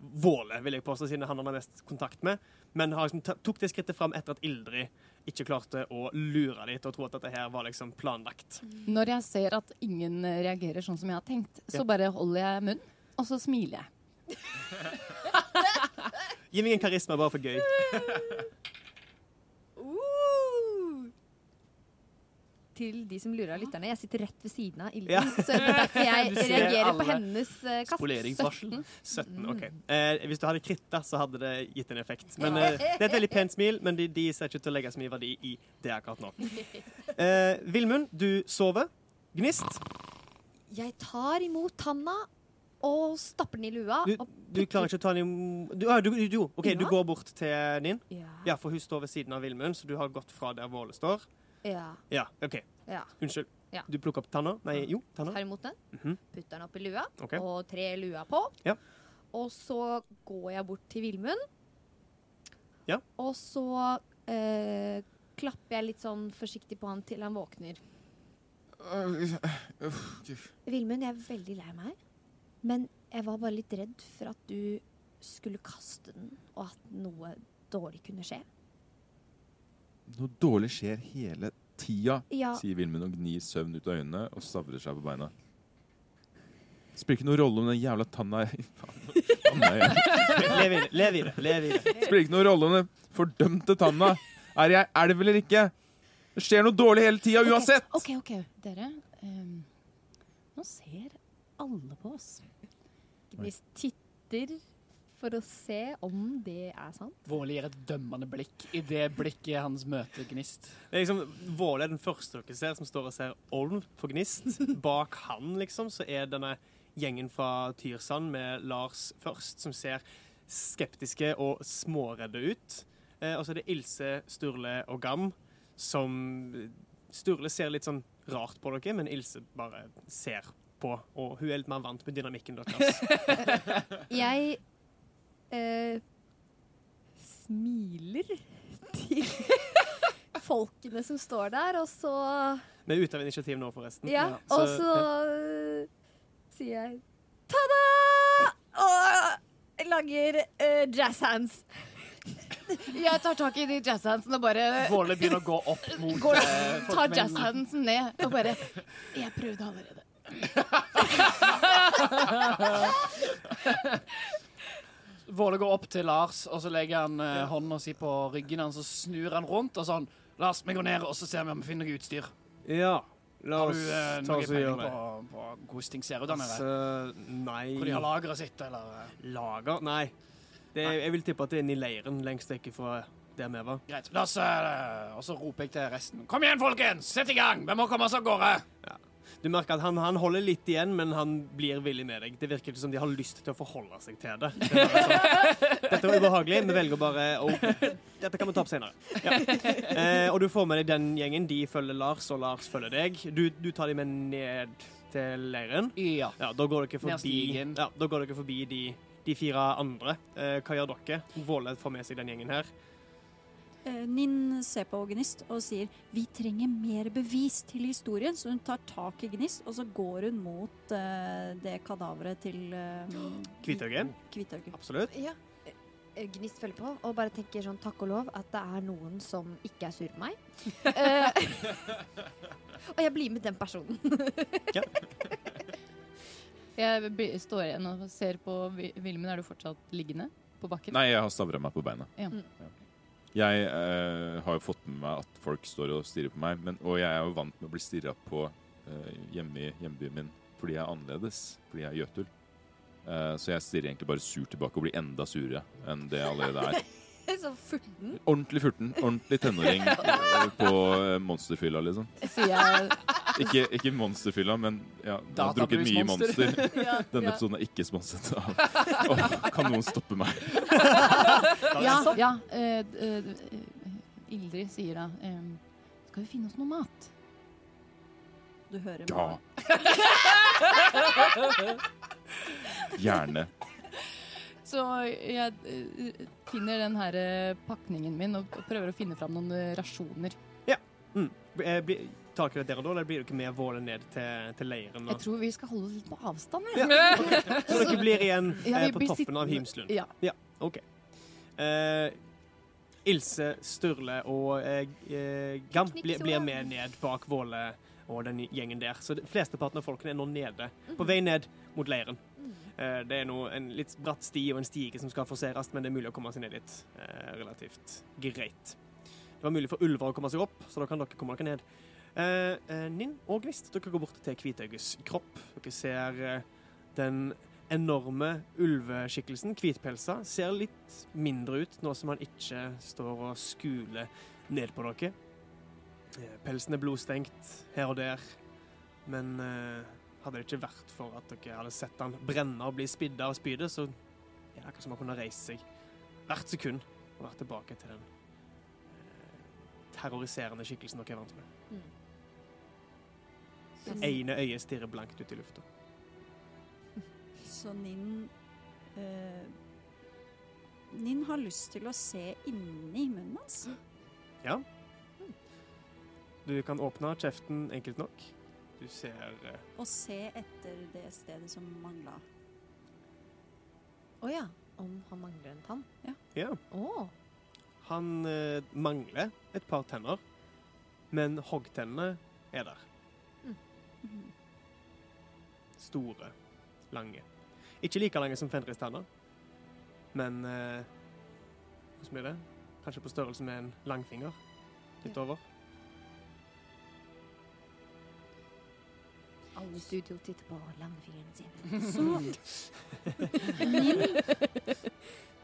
Våle, vil jeg påstå, siden han han har mest kontakt med. Men har liksom tok det skrittet fram etter at Ildrid ikke klarte å lure dem til å tro at dette her var liksom planlagt. Når jeg ser at ingen reagerer sånn som jeg har tenkt, så Ja. bare holder jeg munn, og så smiler jeg. Gi meg en karisma bare for gøy. Uh. Til de som lurer av lytterne, jeg sitter rett ved siden av Ilden. Ja. Så derfor jeg reagerer på hennes eh, kast. Spoleringsvarsel. 17. Mm. ok. Eh, hvis du hadde kritta, så hadde det gitt en effekt. Men eh, Det er et veldig pent smil, men de, de, ser ikke til å legge så mye verdi i det akkurat nå. Eh, Vilmund, du sover. Gnist. Jeg tar imot tanna og stapper den i lua. du, du klarer ikke å ta den i du, ah, du, du, du, OK, du går bort til Nin. Ja. Ja, for hun står ved siden av Vilmund, så du har gått fra der Våle står. ja. Ja, OK. ja. Unnskyld. Ja. Du plukker opp tanna? Nei, jo, tanna. Tar imot den, Mhm. putter den opp i lua okay. og trer lua på. Ja. Og så går jeg bort til Vilmund. Ja. Og så eh, klapper jeg litt sånn forsiktig på han til han våkner. Vilmund, jeg er veldig lei meg, men jeg var bare litt redd for at du skulle kaste den, og at noe dårlig kunne skje. Noe dårlig skjer hele tida, Ja, sier Vilmund og gnir søvn ut av øynene og stavrer seg på beina. Spiller ikke noen rolle om den jævla tanna er Lev i det, lev i det. lev i det. Det spiller ikke noen rolle om den fordømte tanna er jeg elv eller ikke. Det skjer noe dårlig hele tida uansett. OK, OK, dere. Um, nå ser alle på oss. Gnist titter for å se om det er sant. Våle gir et dømmende blikk i det blikket hans møter Gnist. Det er liksom, Våle er den første dere ser som står og ser Olm på Gnist. Bak han liksom, så er denne gjengen fra Tyrsand med Lars først, som ser skeptiske og småredde ut. Eh, og så er det Ilse, Sturle og Gam som Sturle ser litt sånn rart på dere, men Ilse bare ser på. Og hun er litt mer vant med dynamikken deres. Jeg eh, smiler til folkene som står der, og så Vi er ute av initiativ nå, forresten. Ja, Så- og så eh, sier jeg ta-da! Og lager eh, jazz hands. Jeg tar tak i de jazzhandsene og bare Våle begynner å gå opp mot går, eh, tar jazzhandsen ned og bare Jeg prøvde allerede. Våle går opp til Lars, og så legger han eh, hånda si på ryggen hans, og snur han rundt og sånn Lars, vi går ned, og så ser vi om vi finner noe utstyr. Ja, la Har oss du eh, ta noe oss og peiling gjøre på, det. på hvordan ting ser ut der nede? Altså, nei Hvor de har lageret sitt, eller eh, Lager? Nei. Det, jeg vil tippe at det er inne i leiren lengst vekk fra der vi var. Greit. La oss eh, Og så roper jeg til resten. Kom igjen, folkens! Sett i gang! Vi må komme oss av gårde! Du merker at han, han holder litt igjen, men han blir villig med deg. Det virker ikke som de har lyst til å forholde seg til det. det sånn, Dette var ubehagelig. Vi velger bare å Dette kan vi ta opp senere. Ja. Eh, og du får med deg den gjengen. De følger Lars, og Lars følger deg. Du, du tar dem med ned til leiren. Ja. Ja, da går dere forbi, ja, da går dere forbi de, de fire andre. Eh, hva gjør dere? Våle får med seg den gjengen her. Eh, Ninn ser på Gnist og sier vi trenger mer bevis til historien, så hun tar tak i Gnist, og så går hun mot uh, det kadaveret til uh, Kvitauget? Kvitauget. Absolutt. Ja. eh, Gnist følger på og bare tenker sånn takk og lov at det er noen som ikke er sur på meg. Eh, og jeg blir med den personen. Jeg står igjen og ser på Vi- Vilmund. Er du fortsatt liggende på bakken? Nei, jeg har stavra meg på beina. Ja. Mm. Jeg eh, har jo fått med meg at folk står og stirrer på meg, men, og jeg er jo vant med å bli stirra på eh, hjemme i hjembyen min fordi jeg er annerledes, fordi jeg er jøtul. Eh, så jeg stirrer egentlig bare surt tilbake og blir enda surere enn det jeg allerede er. Så furten. Ordentlig furten. Ordentlig tenåring eh, på eh, monsterfylla, liksom. Sier jeg Ikke, ikke monsterfylla, men ja, jeg har drukket mye monster. ja, Denne ja. episoden er ikke sponset av oh, Kan noen stoppe meg? Ja, ja Uh, eh, eh, Ildrid sier da eh, Skal vi finne oss noe mat? Du hører Ja. Gjerne. Så jeg uh, finner den her pakningen min og prøver å finne fram noen rasjoner. Mm. Eh, Tar dere dere da, eller blir dere med Våle ned til, til leiren? Jeg tror vi skal holde oss litt på avstand. Ja. Okay. så dere blir igjen Ja, eh, på toppen toppen av Himslund? Ja. OK. Eh, Ilse, Sturle og eh, Gamp blir, blir med ned bak Våle og den gjengen der. Så de flesteparten av folkene er nå nede, på vei ned mot leiren. Eh, det er nå en litt bratt sti og en stige som skal forseres, men det er mulig å komme seg ned litt eh, relativt greit. Det var mulig for ulver å komme seg opp, så da kan dere komme dere ned. Eh, eh, Ninn og Gnist, dere går bort til Hvitøyes kropp. Dere ser eh, den enorme ulveskikkelsen, hvitpelsa, ser litt mindre ut nå som han ikke står og skuler ned på dere. Pelsen er blodstengt her og der, men hadde det ikke vært for at dere hadde sett han brenne og bli spidda av spydet, så er det akkurat som han kunne reist seg hvert sekund og vært tilbake til den terroriserende skikkelsen dere er vant med. Så, Ene øyet stirrer blankt ut i lufta. så Ninn eh, Ninn har lyst til å se inni munnen hans. Ja. Du kan åpne kjeften enkelt nok. Du ser eh, Og se etter det stedet som mangla. Å ja. Om han mangler en tann? Ja, Å. han eh, mangler et par tenner, men hoggtennene er der. Store, lange. Ikke like lange som Fenristanner, men eh, Hvordan blir det? Kanskje på størrelse med en langfinger. Litt over. Alle i studio titter på langfingeren sine. Så Nin,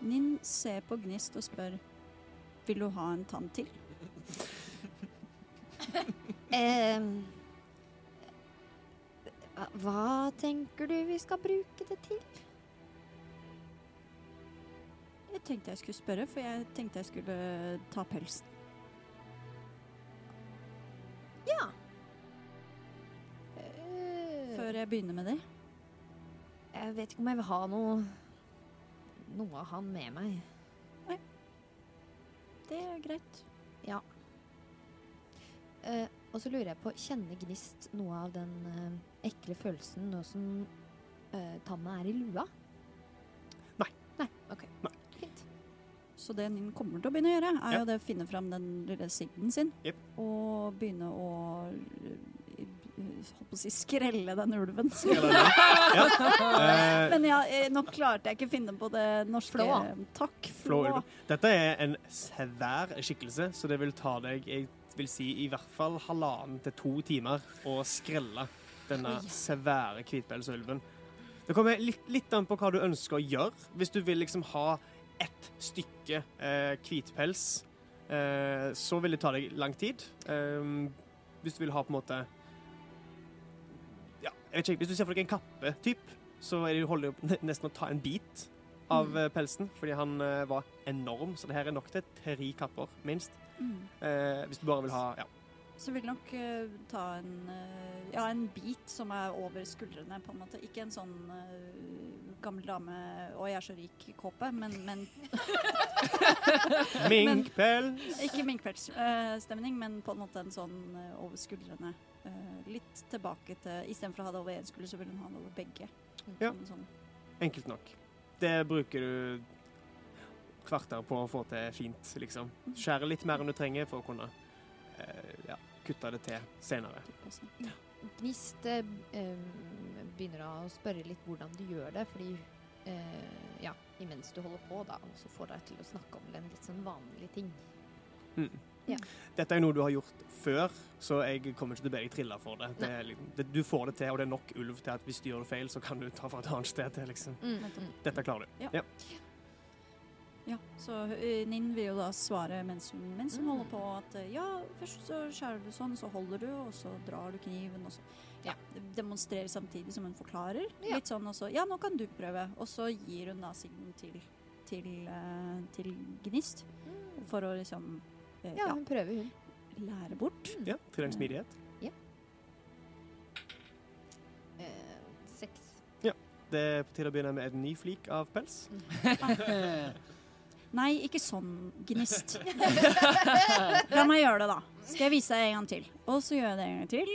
Nin ser på Gnist og spør Vil du ha en tann til. Ehm, hva- tenker du vi skal bruke det til? Jeg tenkte jeg skulle spørre, for jeg tenkte jeg skulle ta pelsen. Ja. Eh, Før jeg begynner med det. Jeg vet ikke om jeg vil ha noe Noe av han med meg. Nei. Det er greit. Ja. Eh, og så lurer jeg på, kjenner Gnist noe av den eh, ekle følelsen nå som eh, tanna er i lua? Nei. Nei, ok. Nei. Fint. Så det Ninn kommer til å begynne å gjøre, er Ja. jo det å finne fram den lille sigden sin. Jep. Og begynne å øh, holdt på å si skrelle den ulven. Ja. Eh, Men ja, eh, nå klarte jeg ikke å finne på det norske Flå. Takk, Flå flå. Dette er en svær skikkelse, så det vil ta deg jeg vil si, i hvert fall halvannen til to timer å skrelle denne svære hvitpelsulven. Det kommer litt, litt an på hva du ønsker å gjøre. Hvis du vil liksom ha ett stykke eh, hvitpels, eh, så vil det ta deg lang tid. Eh, hvis du vil ha på en måte ja, jeg vet ikke, Hvis du ser for deg en kappe, typ, så er det, holder det nesten å ta en bit av eh, pelsen, fordi han eh, var enorm. Så det her er nok til tre kapper, minst. Mm. Eh, hvis du bare vil ha ja. Så vil nok uh, ta en, uh, ja, en bit som er over skuldrene, på en måte. Ikke en sånn uh, gammel dame 'Å, jeg er så rik'-kåpe, men, men Minkpels! Ikke minkpelsstemning, men på en måte en sånn over skuldrene. Litt tilbake til Istedenfor å ha det over én skulder, så vil hun ha det over begge. Ja. Sånn. Enkelt nok. Det bruker du kvarter på å få til fint, liksom. Skjære litt mer enn du trenger for å kunne eh, ja, kutte det til senere. Gnist eh, begynner å spørre litt hvordan du gjør det, fordi eh, ja, imens du holder på, da, og så får deg til å snakke om den litt sånn vanlig ting. Mm. Ja. Dette er jo noe du har gjort før, så jeg kommer ikke til å be deg trille for det. det, er det du får det til, og det er nok ulv til at hvis du gjør det feil, så kan du ta fra et annet sted til, liksom. Mm. Dette klarer du. Ja. Ja, så eh, Ninn vil jo da svare mens hun, mens hun Mm. holder på at eh, ja, først så skjærer du sånn, så holder du, og så drar du kniven, og så ja, demonstrerer samtidig som hun forklarer. Ja. Litt sånn og så ja, nå kan du prøve. Og så gir hun da signen til, til, eh, til Gnist for å liksom Ja, ja, hun prøver, hun. lære bort. Ja, til en smidighet. Eh, seks. Det er på tide å begynne med en ny flik av pels. Nei, ikke sånn gnist. La meg gjøre det, da. Skal jeg vise deg en gang til. Og så gjør jeg det en gang til.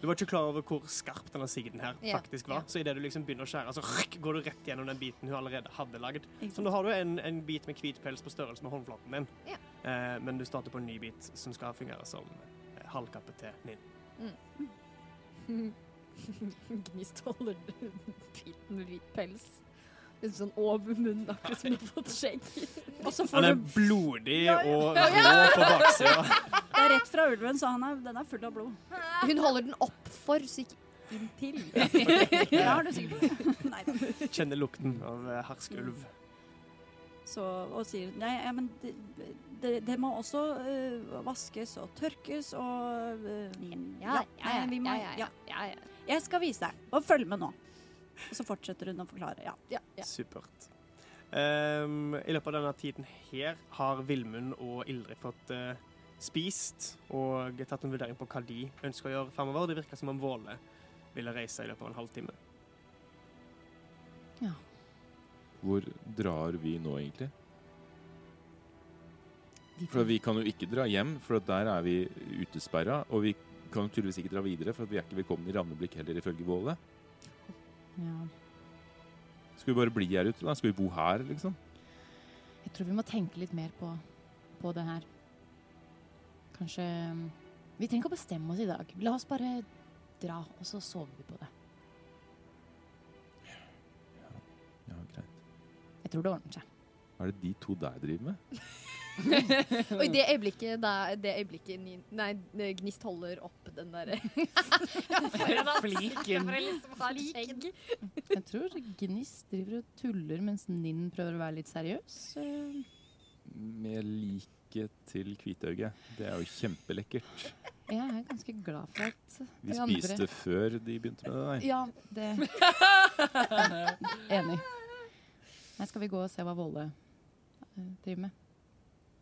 Du var ikke klar over hvor skarp denne sigden her Ja, faktisk var. ja. Så idet du liksom begynner å skjære, så rykk, går du rett gjennom den biten hun allerede hadde lagd. Så nå har du en, en bit med hvit pels på størrelse med håndflaten din. Ja. Eh, men du starter på en ny bit som skal fungere som eh, halvkappe til Ninn. Gnist holder biten med hvit pels. Litt sånn over munnen, akkurat som du har fått skjegg. Han er blodig og rå på baksida. Det er rett fra ulven, så han er, den er full av blod. Hun holder den opp for, så ikke inntil. Ja, har du sikkert Nei. Kjenner lukten av eh, hersk ulv. Så, og sier nei, ja, men det, det, det må også uh, vaskes og tørkes og uh, Ja, ja, ja, ja, ja. Jeg skal vise deg, og følg med nå. Og så fortsetter hun å forklare. Ja. ja, ja. Supert. Um, I løpet av denne tiden her har Vilmund og Ildrid fått uh, spist og tatt en vurdering på hva de ønsker å gjøre fremover. Det virker som om Våle ville reise i løpet av en halvtime. Ja. Hvor drar vi nå, egentlig? For vi kan jo ikke dra hjem, for der er vi utesperra. Og vi kan jo tydeligvis ikke dra videre, for vi er ikke velkommen i Ravneblikk heller, ifølge Våle. Ja. Skal vi bare bli her ute, da? Skal vi bo her, liksom? Jeg tror vi må tenke litt mer på, på det her. Kanskje um, Vi trenger ikke å bestemme oss i dag. La oss bare dra, og så sover vi på det. Ja, greit. Jeg tror det ordner seg. Hva er det de to der driver med? Og i det øyeblikket, da, det øyeblikket Ni- nei, Gnist holder opp den derre Fliken. Jeg tror Gnist driver og tuller mens Ninn prøver å være litt seriøs. Eh, Med liket til Kvitøyet. Det er jo kjempelekkert. Jeg er ganske glad for at Vi de andre spiste før de begynte med det der. Ja, det Enig. Nei, skal vi gå og se hva Våle eh, driver med?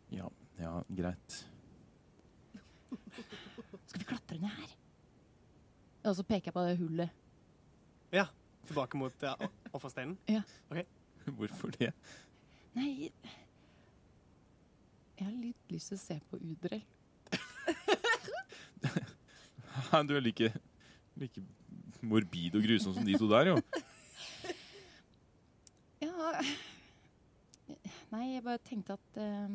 Ja, ja, greit. Skal vi klatre ned her? Og så peker jeg på det hullet. Ja. Tilbake mot uh, offersteinen. Hvorfor det? Nei Jeg har litt lyst til å se på Udrell. Du er like, like morbid og grusom som de to der, jo. Ja Nei, jeg bare tenkte at eh,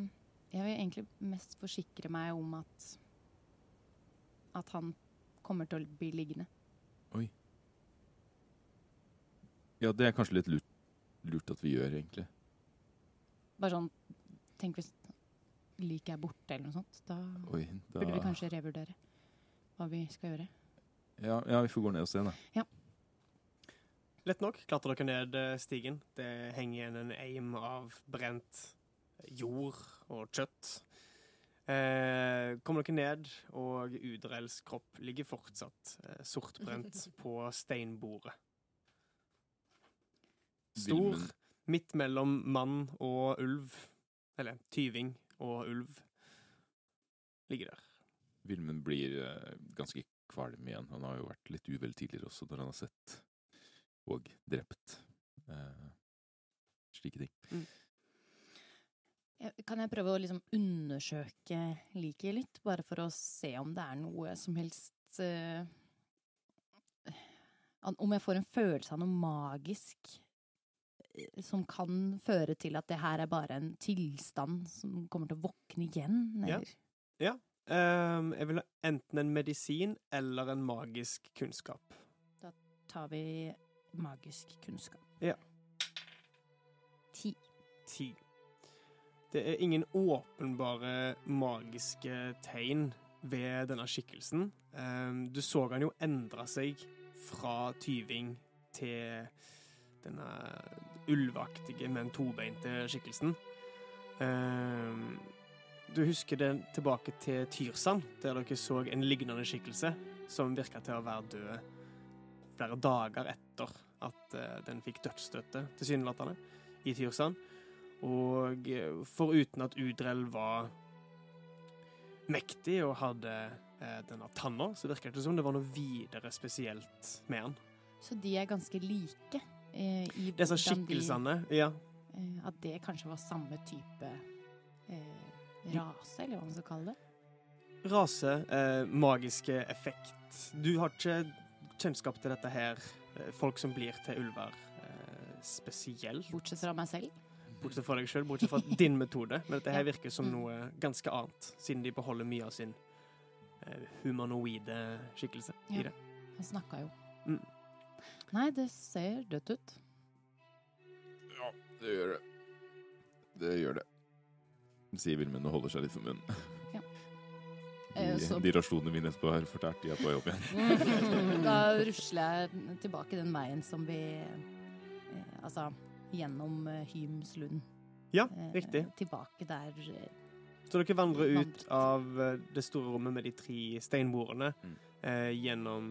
Jeg vil egentlig mest forsikre meg om at At han kommer til å bli liggende. Oi. Ja, det er kanskje litt lurt, lurt at vi gjør, egentlig. Bare sånn Tenk hvis liket er borte eller noe sånt. Da Oi, da burde vi kanskje revurdere hva vi skal gjøre. Ja, ja, vi får gå ned og se, da. Ja. Lett nok klatrer dere ned eh, stigen. Det henger igjen en eim av brent jord og kjøtt. Eh, kommer dere ned, og Udrels kropp ligger fortsatt eh, sortbrent på steinbordet. Stor, midt mellom mann og ulv, eller tyving og ulv, ligger der. Vilmund blir eh, ganske kvalm igjen. Han har jo vært litt uvel tidligere også, når han har sett og drept eh, slike ting. Jeg- Kan jeg prøve å liksom undersøke liket litt, bare for å se om det er noe som helst uh, Om jeg får en følelse av noe magisk eh, som kan føre til at det her er bare en tilstand som kommer til å våkne igjen, Ja. ja. Um, jeg vil ha enten en medisin eller en magisk kunnskap. Da tar vi magisk kunnskap? Ja. Ti. Ti. Det er ingen åpenbare magiske tegn ved denne skikkelsen. Ehm, du så han jo endre seg fra tyving til denne ulveaktige, men tobeinte skikkelsen. Ehm, du husker det tilbake til Tyrsand, der dere så en lignende skikkelse som virka til å være død flere dager etter at eh, den fikk dødsstøtte, tilsynelatende, i Tyrsand. Og eh, foruten at Udrell var mektig og hadde eh, denne tanna, så virker det som det var noe videre spesielt med han. Så de er ganske like? Eh, i Disse skikkelsene, de- ja. Eh, at det kanskje var samme type eh, rase, eller hva man skal kalle det. Rase, eh, magiske effekt. Du har ikke kjennskap til dette her, folk som blir til ulver spesielt. Bortsett fra meg selv. Bortsett fra deg sjøl, bortsett fra din metode. Men dette her virker som noe ganske annet, siden de beholder mye av sin uh, humanoide skikkelse Ja. i det. Han snakka jo. Mm. Nei, det ser dødt ut. Ja, det gjør det. Det gjør det. Sier Vilmund og holder seg litt for munnen. Ja. Eh, de, de rasjonene vi nettopp har fortært, de er på jobb igjen. Da rusler jeg tilbake den veien som vi eh, Altså gjennom Hyms lund. Ja, Eh, riktig. Tilbake der eh, Så dere vandrer ut av eh, det store rommet med de tre steinbordene Mm. eh, gjennom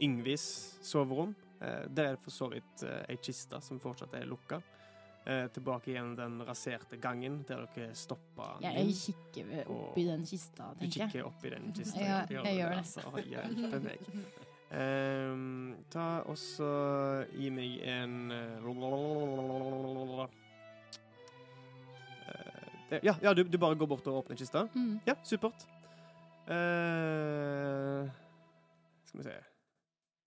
Yngvis soverom. Eh, der er det for så vidt eh, ei kiste som fortsatt er lukka. Eh, tilbake igjen den raserte gangen der dere stoppa Jeg, jeg kikker oppi den kista, tenker jeg. Du kikker oppi den kista. Ja, du jeg gjør det. Altså. Hjelpe meg. Ehm, ta også Gi meg en eh, det- Ja, ja du, du bare går bort og åpner kista? Mm. Ja, supert. Uh, skal vi se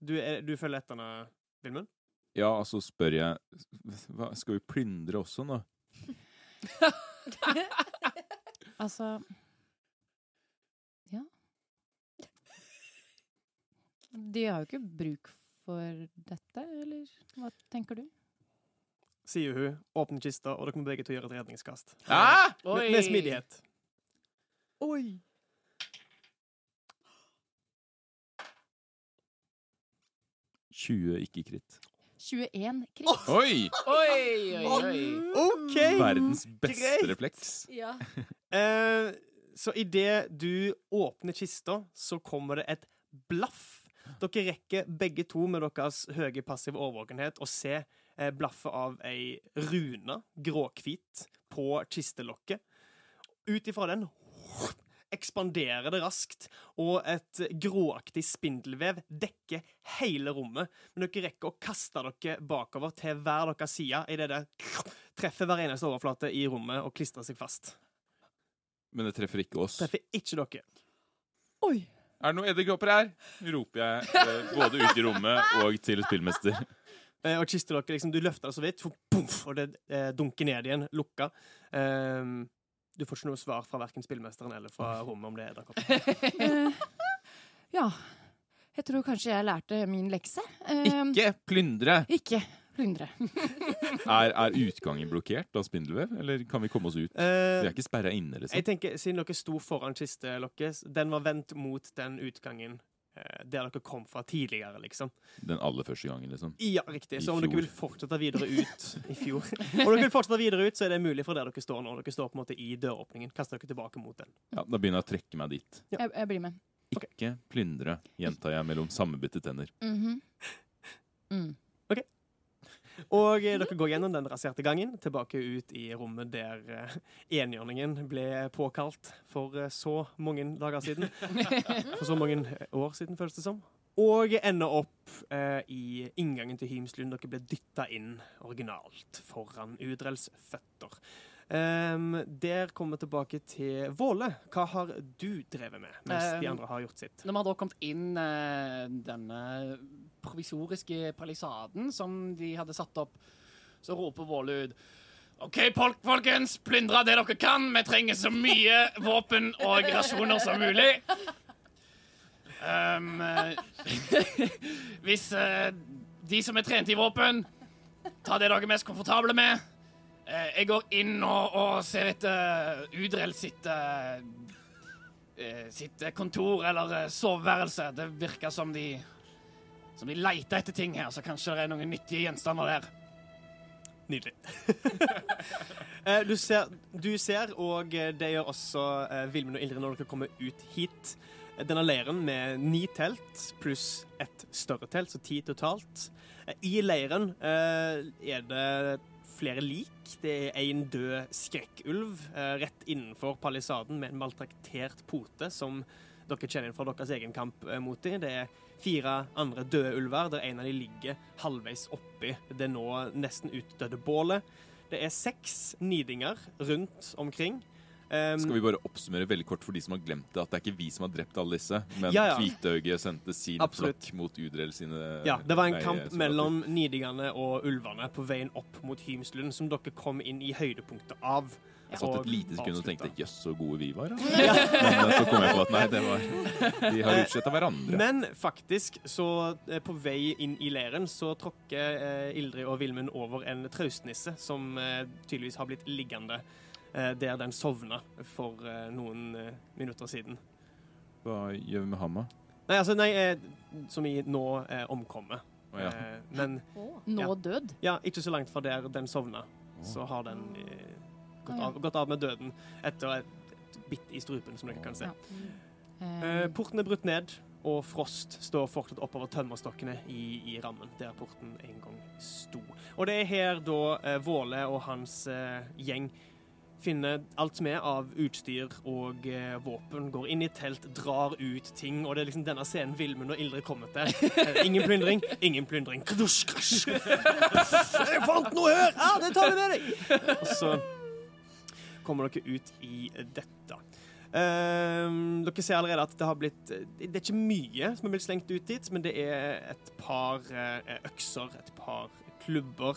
Du, er, du følger etter henne, Vilmund? Ja, altså spør jeg hva, Skal vi plyndre også nå? Altså Ja. De har jo ikke bruk for dette, eller hva tenker du? Sier hun, åpner kista, og dere må begge to gjøre et redningskast. Hæ? Med, med smidighet. Oi! «20 ikke-kritt. 21 kritt. Oi! Oi, oi, oi. Okay. Verdens beste greit. refleks. Ja. Eh, så idet du åpner kista, så kommer det et blaff. Dere rekker begge to med deres høye passive årvåkenhet å se eh, blaffet av ei rune, gråhvit, på kistelokket. Ut ifra den ekspanderer det raskt, og et gråaktig spindelvev dekker hele rommet. Men dere rekker å kaste dere bakover til hver deres side idet det treffer hver eneste overflate i rommet og klistrer seg fast. Men det treffer ikke oss. Treffer ikke dere. Er det noen edderkopper her? roper jeg eh, både ut i rommet og til spillmester. Eh, og kistelokket liksom, du løfter det så vidt, puff, og det eh, dunker ned igjen, lukka. Ehm, du får ikke noe svar fra verken spillmesteren eller fra rommet om det er edderkopper. Eh, ja. Jeg tror kanskje jeg lærte min lekse. Eh, Ikke plyndre! Ikke plyndre. Er, er utgangen blokkert av spindelvev, eller kan vi komme oss ut? Vi Eh, er ikke sperra inne, jeg liksom. tenker, Siden dere sto foran kistelokket, den var vendt mot den utgangen eh, der dere kom fra tidligere, liksom. Den aller første gangen, liksom. Ja, riktig. I Så om dere vil fortsette videre ut i fjor Om dere vil fortsette videre ut, så er det mulig for der dere står nå. Dere står på en måte i døråpningen. Kaster dere tilbake mot den. Ja, Da begynner jeg å trekke meg dit. Ja. Jeg, jeg blir med. Ikke plyndre, gjentar jeg mellom sammenbitte tenner. Mhm. mm. Og eh, dere går gjennom den raserte gangen, tilbake ut i rommet der eh, enhjørningen ble påkalt for eh, så mange dager siden. For så mange eh, år siden, føles det som. Og ender opp eh, i inngangen til Hymslund. Dere ble dytta inn originalt foran Udrels føtter. Ehm, der kommer vi tilbake til Våle. Hva har du drevet med mens de Ehm, andre har gjort sitt? Når vi har da kommet inn uh, denne provisoriske palisaden som de hadde satt opp, så roper Våle ut OK, folk, folkens, plyndre det dere kan. Vi trenger så mye våpen og rasjoner som mulig. Um, hvis uh, de som er trent i våpen, ta det dere er mest komfortable med. Eh, jeg går inn og, og ser etter Udrell sitt eh, eh, sitt eh, kontor eller eh, soveværelse. Det virker som de som de leter etter ting her, så kanskje det er noen nyttige gjenstander der. Nydelig. Eh, du, ser, du ser, og eh, det gjør også eh, Vilmund og Ildrid når dere kommer ut hit. Eh, Denne leiren med ni telt pluss et større telt, så ti totalt. Eh, I leiren eh, er det flere lik. Det er en død skrekkulv eh, rett innenfor palisaden med en maltraktert pote som dere kjenner fra deres egen kamp eh, mot dem. Det er fire andre døde ulver, der en av dem ligger halvveis oppi det nå nesten utdødde bålet. Det er seks nidinger rundt omkring. Um, Skal vi bare oppsummere veldig kort for de som har glemt det, at det er ikke vi som har drept alle disse, men Ja, ja. Hvitøye sendte sin Absolutt. flokk mot Udrell sine ja, det var en nei, kamp mellom nidingene og ulvene på veien opp mot Hymslund, som dere kom inn i høydepunktet av. Jeg satt et lite sekund og tenkte jøss, så gode vi var. Da. Men eh, så kom jeg på at nei, det var De har utsletta hverandre. Men faktisk, så eh, på vei inn i leiren, så tråkker eh, Ildrid og Vilmund over en traustnisse som eh, tydeligvis har blitt liggende eh, der den sovna for eh, noen eh, minutter siden. Hva gjør vi med Hamma? Nei, altså, nei, eh, som i nå eh, omkommet. Oh, ja. Eh, men Nå Ja. død. ja, ikke så langt fra der den sovna, så har den eh, gått, ja. av, gått av med døden etter et, et bitt i strupen, som dere kan se. Ja. Eh, Eh, porten er brutt ned, og Frost står fortsatt oppover tømmerstokkene i, i rammen, der porten en gang sto. Og det er her da eh, Våle og hans eh, gjeng finner alt som er av utstyr og eh, våpen, går inn i telt, drar ut ting, og det er liksom denne scenen Vilmund og Ildrid kommer til. Eh, ingen plyndring, ingen plyndring. Jeg fant noe her! Ja, det tar vi med deg! Og så kommer dere ut i dette. Ehm, dere ser allerede at det har blitt Det er ikke mye som er blitt slengt ut dit, men det er et par eh, økser, et par klubber.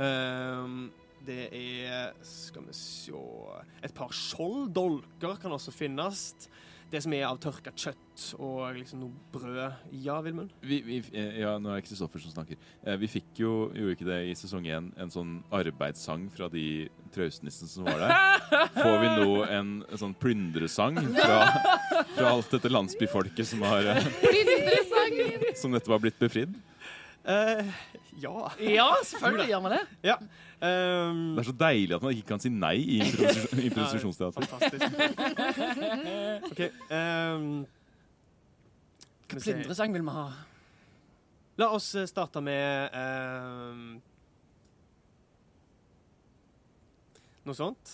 Ehm, det er Skal vi se Et par skjolddolker kan også finnes. Det som er av tørka kjøtt og liksom noe brød. Ja, Vilmund? Vi, vi, eh, ja, nå er det Kristoffer som snakker. Eh, Vi fikk jo, gjorde ikke det i sesong én, en sånn arbeidssang fra de traustnissene som var der. Får vi nå en, en sånn plyndresang fra, fra alt dette landsbyfolket som har eh, Som nettopp har blitt befridd? Eh, ja. Ja, selvfølgelig gjør vi det. Ehm, Det er så deilig at man ikke kan si nei i improvisasjon- improvisasjonsteater. Fantastisk. okay, um, skal vi. Plyndresang vil vi ha. La oss eh, starte med um, Noe sånt.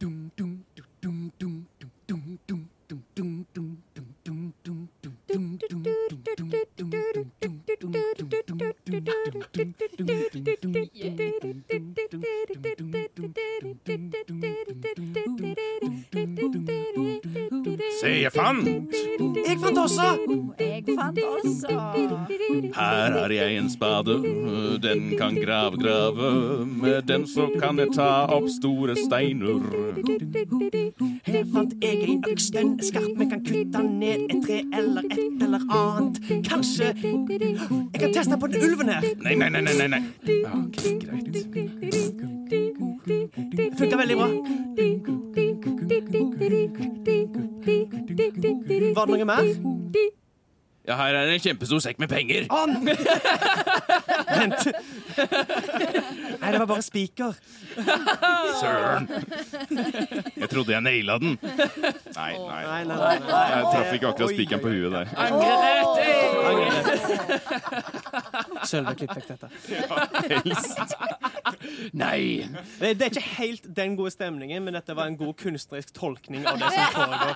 Dum, dum, dum, dum, dum, Yeah. Se, jeg fant! Jeg fant også! Jeg fant også Her har jeg en spade, den kan grave, grave. Med den så kan jeg ta opp store steiner. Her fant jeg ei øks, den er skarp, vi kan kutte ned et tre eller et eller annet. Kanskje Jeg kan teste på den ulven her. Nei, nei, nei, nei, nei, nei. Ok, greit. Det funka veldig bra. Var det noe mer? Ja, her er det en kjempestor sekk med penger. Vent. Nei, det var bare spiker. Søren. Jeg trodde jeg naila den. Nei, nei. Nei, nei, nei. nei. Jeg traff ikke akkurat spikeren på huet der. Sølve klipp dette. dette. Helst. Nei! Det, det er ikke helt den gode stemningen, men dette var en god kunstnerisk tolkning av det som foregår.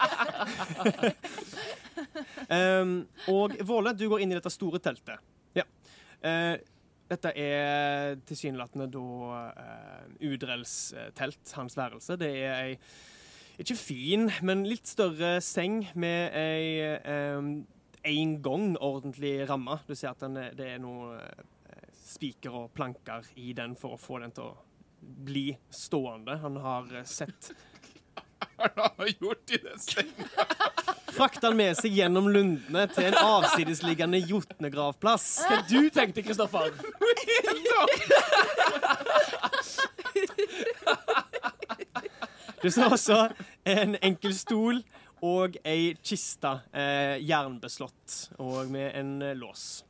Um, og Våle, du går inn i dette store teltet. Ja. Uh, dette er tilsynelatende da uh, Udrells eh, telt, hans værelse. Det er ei ikke fin, men litt større seng med ei um, en gang ordentlig ramme. Du ser at den det er noe eh, spiker og planker i den for å få den til å bli stående. Han har eh, sett Hva har gjort i den senga? Frakta han med seg gjennom lundene til en avsidesliggende jotnegravplass. Hva du tenkte, Kristoffer? Du ser også en enkel stol og ei kiste, eh, jernbeslått, og med en eh, lås.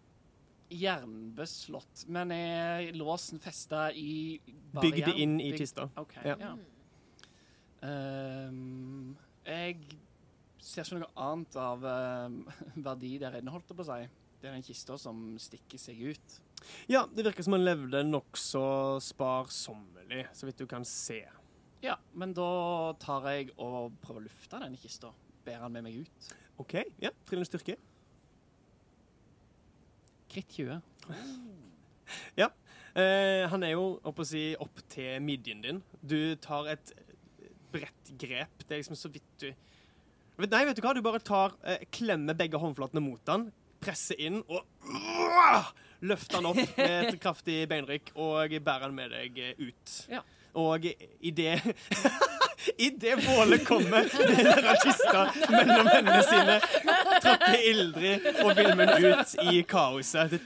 Jernbeslått. Men er låsen festa i bare Bygd jern? inn i Bygd- kista. OK. Ja. Ja. Ehm, jeg ser ikke noe annet av ehm, verdi der inne, holdt jeg på å si. Det er den kista som stikker seg ut. Ja, det virker som han levde nokså sparsommelig, så vidt du kan se. Ja, men da tar jeg og prøver å lufte denne kista. Ber han med meg ut. OK, ja, trillende styrke. Kritt 20. Eh, han er jo oppe, å si, opp til midjen din. Du tar et bredt grep. Det er liksom så vidt du Nei, vet du hva? Du bare tar, eh, klemmer begge håndflatene mot den, presser inn og løfter den opp med et kraftig beinrykk og bærer den med deg eh, ut. Ja. Og i det Idet Våle kommer med denne kista mellom hendene sine, tråkker Ildrid og Vilmund ut i kaoset.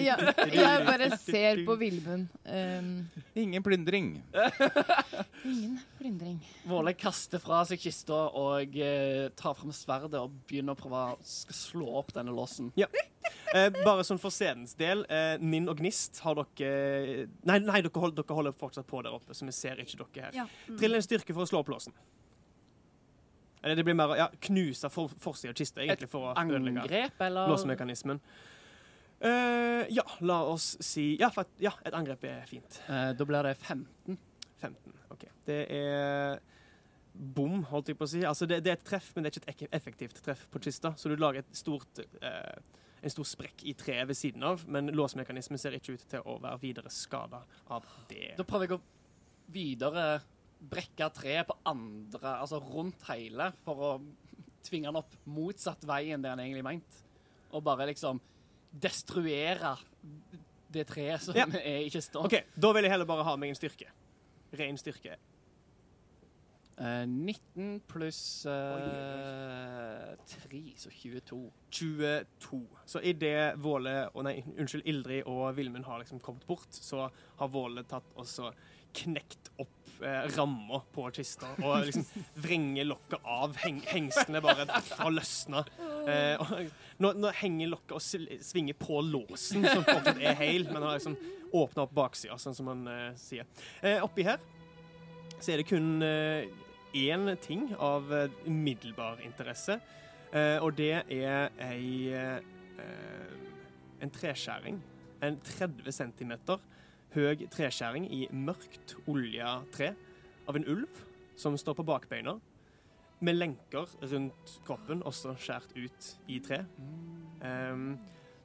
Ja, jeg bare ser på Vilmund. Um, Ingen plyndring. ingen plyndring. Våle kaster fra seg kista og uh, tar fram sverdet og begynner å prøve å slå opp denne låsen. Eh, bare sånn for scenens del. Eh, Ninn og Gnist har dere Nei, nei dere, hold, dere holder fortsatt på der oppe, så vi ser ikke dere her. Ja. Mm. Trill en styrke for å slå opp låsen. Eller det blir mer ja, knuse for, forsida av kista, egentlig, for å ødelegge låsemekanismen. Uh, ja, la oss si ja, for, ja, et angrep er fint. Uh, da blir det 15. 15. OK. Det er bom, holdt jeg på å si. Altså, det, det er et treff, men det er ikke et ek- effektivt treff på kista. Så du lager et stort, uh, en stor sprekk i treet ved siden av, men låsmekanismen ser ikke ut til å være videre skada av det. Da prøver jeg å videre brekke treet på andre, altså rundt hele, for å tvinge han opp motsatt vei enn det han egentlig mente. Og bare liksom destruere det treet som Ja. er ikke står. OK, da vil jeg heller bare ha meg en styrke. Ren styrke. Uh, 19 pluss uh, 3, så 22. 22. Så idet Våle og nei, unnskyld, Ildrid og Vilmund har liksom kommet bort, så har Våle tatt og så knekt opp eh, ramma på kista og liksom vrenger lokket av. Heng, hengslene bare har løsna. Eh, nå, nå henger lokket og svinger på låsen, som fortsatt er heil, men har liksom åpna opp baksida, sånn som man eh, sier. Eh, oppi her så er det kun eh, én ting av umiddelbar interesse. Og det er ei en treskjæring. En 30 cm høy treskjæring i mørkt olja tre av en ulv som står på bakbeina, med lenker rundt kroppen, også skjært ut i tre. Um,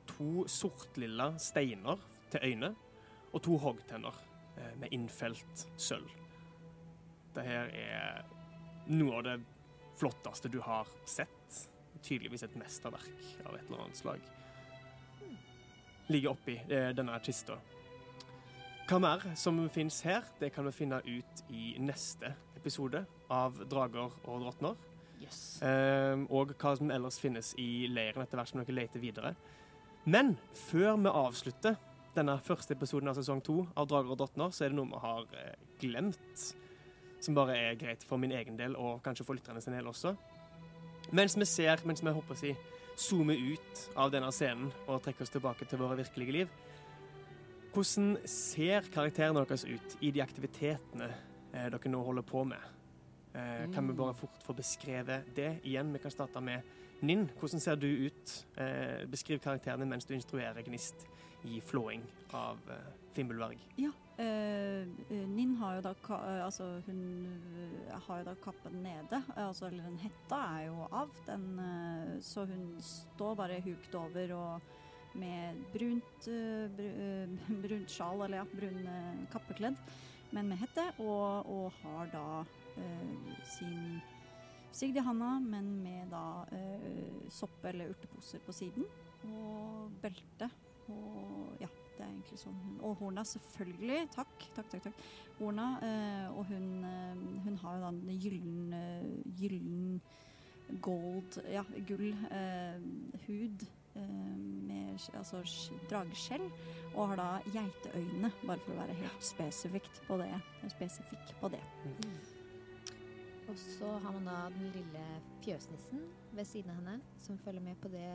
to sortlilla steiner til øyne, og to hoggtenner eh, med innfelt sølv. Det her er noe av det flotteste du har sett. Tydeligvis et mesterverk av et eller annet slag. Ligger oppi eh, denne kista. Hva mer som fins her, det kan vi finne ut i neste episode av Drager og drottner. Yes. Ehm, og hva som ellers finnes i leiren etter hvert som dere leter videre. Men før vi avslutter denne første episoden av sesong to av Drager og drottner, så er det noe vi har eh, glemt. Som bare er greit for min egen del, og kanskje for lytterne sin del også. Mens vi ser, mens vi håper å si, zoomer ut av denne scenen og trekker oss tilbake til våre virkelige liv, hvordan ser karakterene deres ut i de aktivitetene eh, dere nå holder på med? Eh, Kan vi bare fort få beskrevet det igjen? Vi kan starte med Ninn. Hvordan ser du ut? Eh, beskriv karakterene mens du instruerer Gnist i flåing av Fimbulverg. Ja. Ninn har jo da Altså, hun har jo da kappen nede. altså, eller den hetta er jo av. Den, så hun står bare hukt over og med brunt, eh, eh, brunt sjal, eller ja, brun eh, kappekledd, men med hette, og, og har da sin sigd i handa, men med da eh, sopp- eller urteposer på siden, og belte. Og ja, det er egentlig sånn hun Og horna, selvfølgelig. Takk, takk, takk. takk. Horna. Eh, og hun, eh, hun har jo da en gyllen, gyllen gold Ja, gull hud med altså drageskjell. Og har da geiteøyne, bare for å være helt spesifikt på det. Spesifikk på det. Og så har man da den lille fjøsnissen ved siden av henne, som følger med på det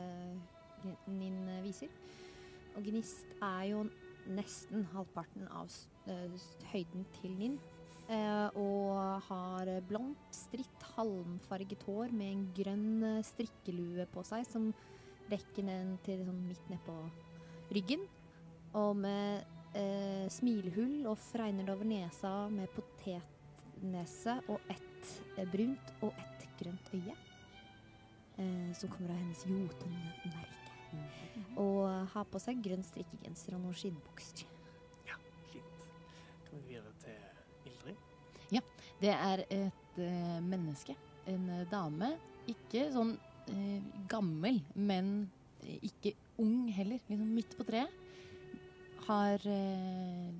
Nin viser. Og Gnist er jo nesten halvparten av eh, høyden til Nin. Eh, og har blondt, stritt, halmfarget hår med en grønn eh, strikkelue på seg som rekker ned til liksom midt nedpå ryggen. Og med eh, smilehull og fregner det over nesa med potetnese og ett eh, brunt og ett grønt øye. Eh, som kommer av hennes jotunmerke. Mm. Og har på seg grønn strikkegenser og noen skinnbukser. Fint. Kan vi videre til Ildrid? Det er et eh, menneske. En eh, dame. Ikke sånn eh, gammel, men ikke ung heller. Liksom midt på treet. Har eh,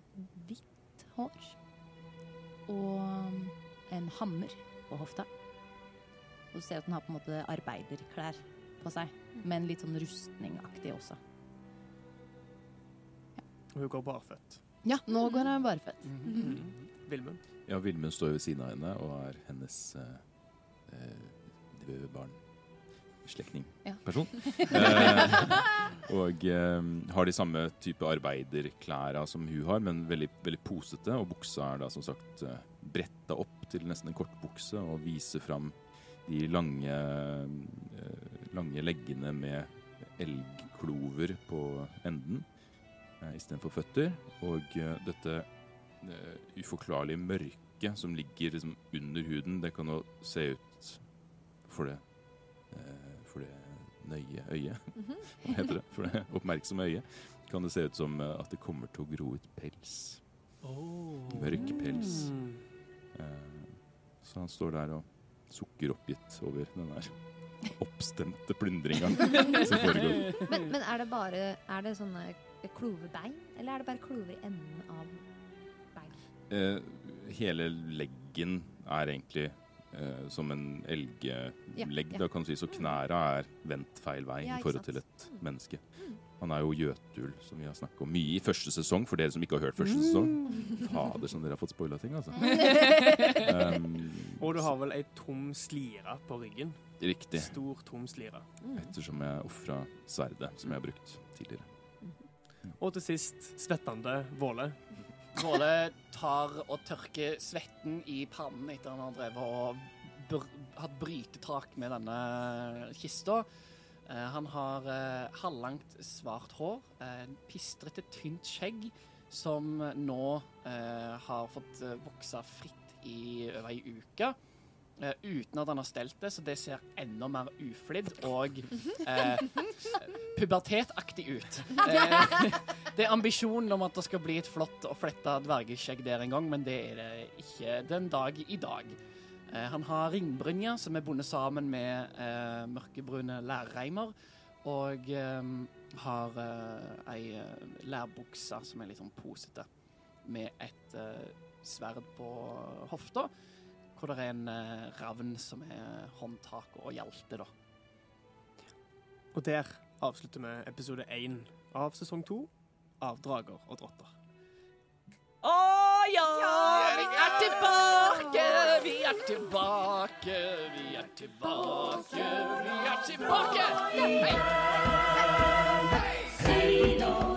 hvitt hår. og en hammer på hofta. Og du ser at den har på en måte arbeiderklær på seg, men litt sånn rustningaktig også. Og hun går barføtt. Ja, nå går hun barføtt. Mm. Vilmund. Ja, Vilmund står ved siden av henne og er hennes eh, eh, barn. Slektning. Ja. Person. Eh, og eh, har de samme type arbeiderklæra som hun har, men veldig, veldig posete. Og buksa er da som sagt eh, bretta opp til nesten en kortbukse og viser fram de lange, lange leggene med elgklover på enden istedenfor føtter. Og dette uforklarlige mørket som ligger liksom under huden, det kan jo se ut for det eh, For det nøye øyet. Hva heter det? For det oppmerksomme øyet. Kan det se ut som eh, at det kommer til å gro ut pels. Mørk pels. Eh, så han står der og sukker oppgitt over den der oppstemte plyndringa som foregår. Men, men er det bare Er det sånne klovebein, eller er det bare klover i enden av bein? Eh, hele leggen er egentlig eh, som en elglegg, Ja, ja. da kan du si. Så knæra er vendt feil vei Ja, i forhold sant. til et menneske. Han er jo Jøtul, som vi har snakket om mye i første sesong, for dere som ikke har hørt første sesong. Fader, som dere har fått spoila ting, altså. Um, Og du har vel ei tom slire på ryggen. riktig. Stor, tom slire. Ettersom jeg ofra sverdet, som jeg har brukt tidligere. Og til sist svettende Våle. Våle tar og tørker svetten i pannen etter han har drevet og br hatt brytetak med denne kista. Uh, han har uh, halvlangt, svart hår, uh, pistrete, tynt skjegg, som nå har fått vokse fritt i over ei uke. Eh, uten at han har stelt det, så det ser enda mer uflidd og eh, pubertetaktig ut. Eh, det er ambisjonen om at det skal bli et flott og fletta dvergeskjegg der en gang, men det er det ikke den dag i dag. Eh, han har ringbrynja som er bundet sammen med eh, mørkebrune lærreimer, og eh, har ei lærbukse som er litt sånn posete, med et sverd på hofta, hvor det er en eh, ravn som er håndtak og hjelte, da. Og der avslutter vi episode én av sesong to av Drager og drotter. Å ja, vi er tilbake, vi er tilbake, vi er tilbake, vi er tilbake. Hei! Nå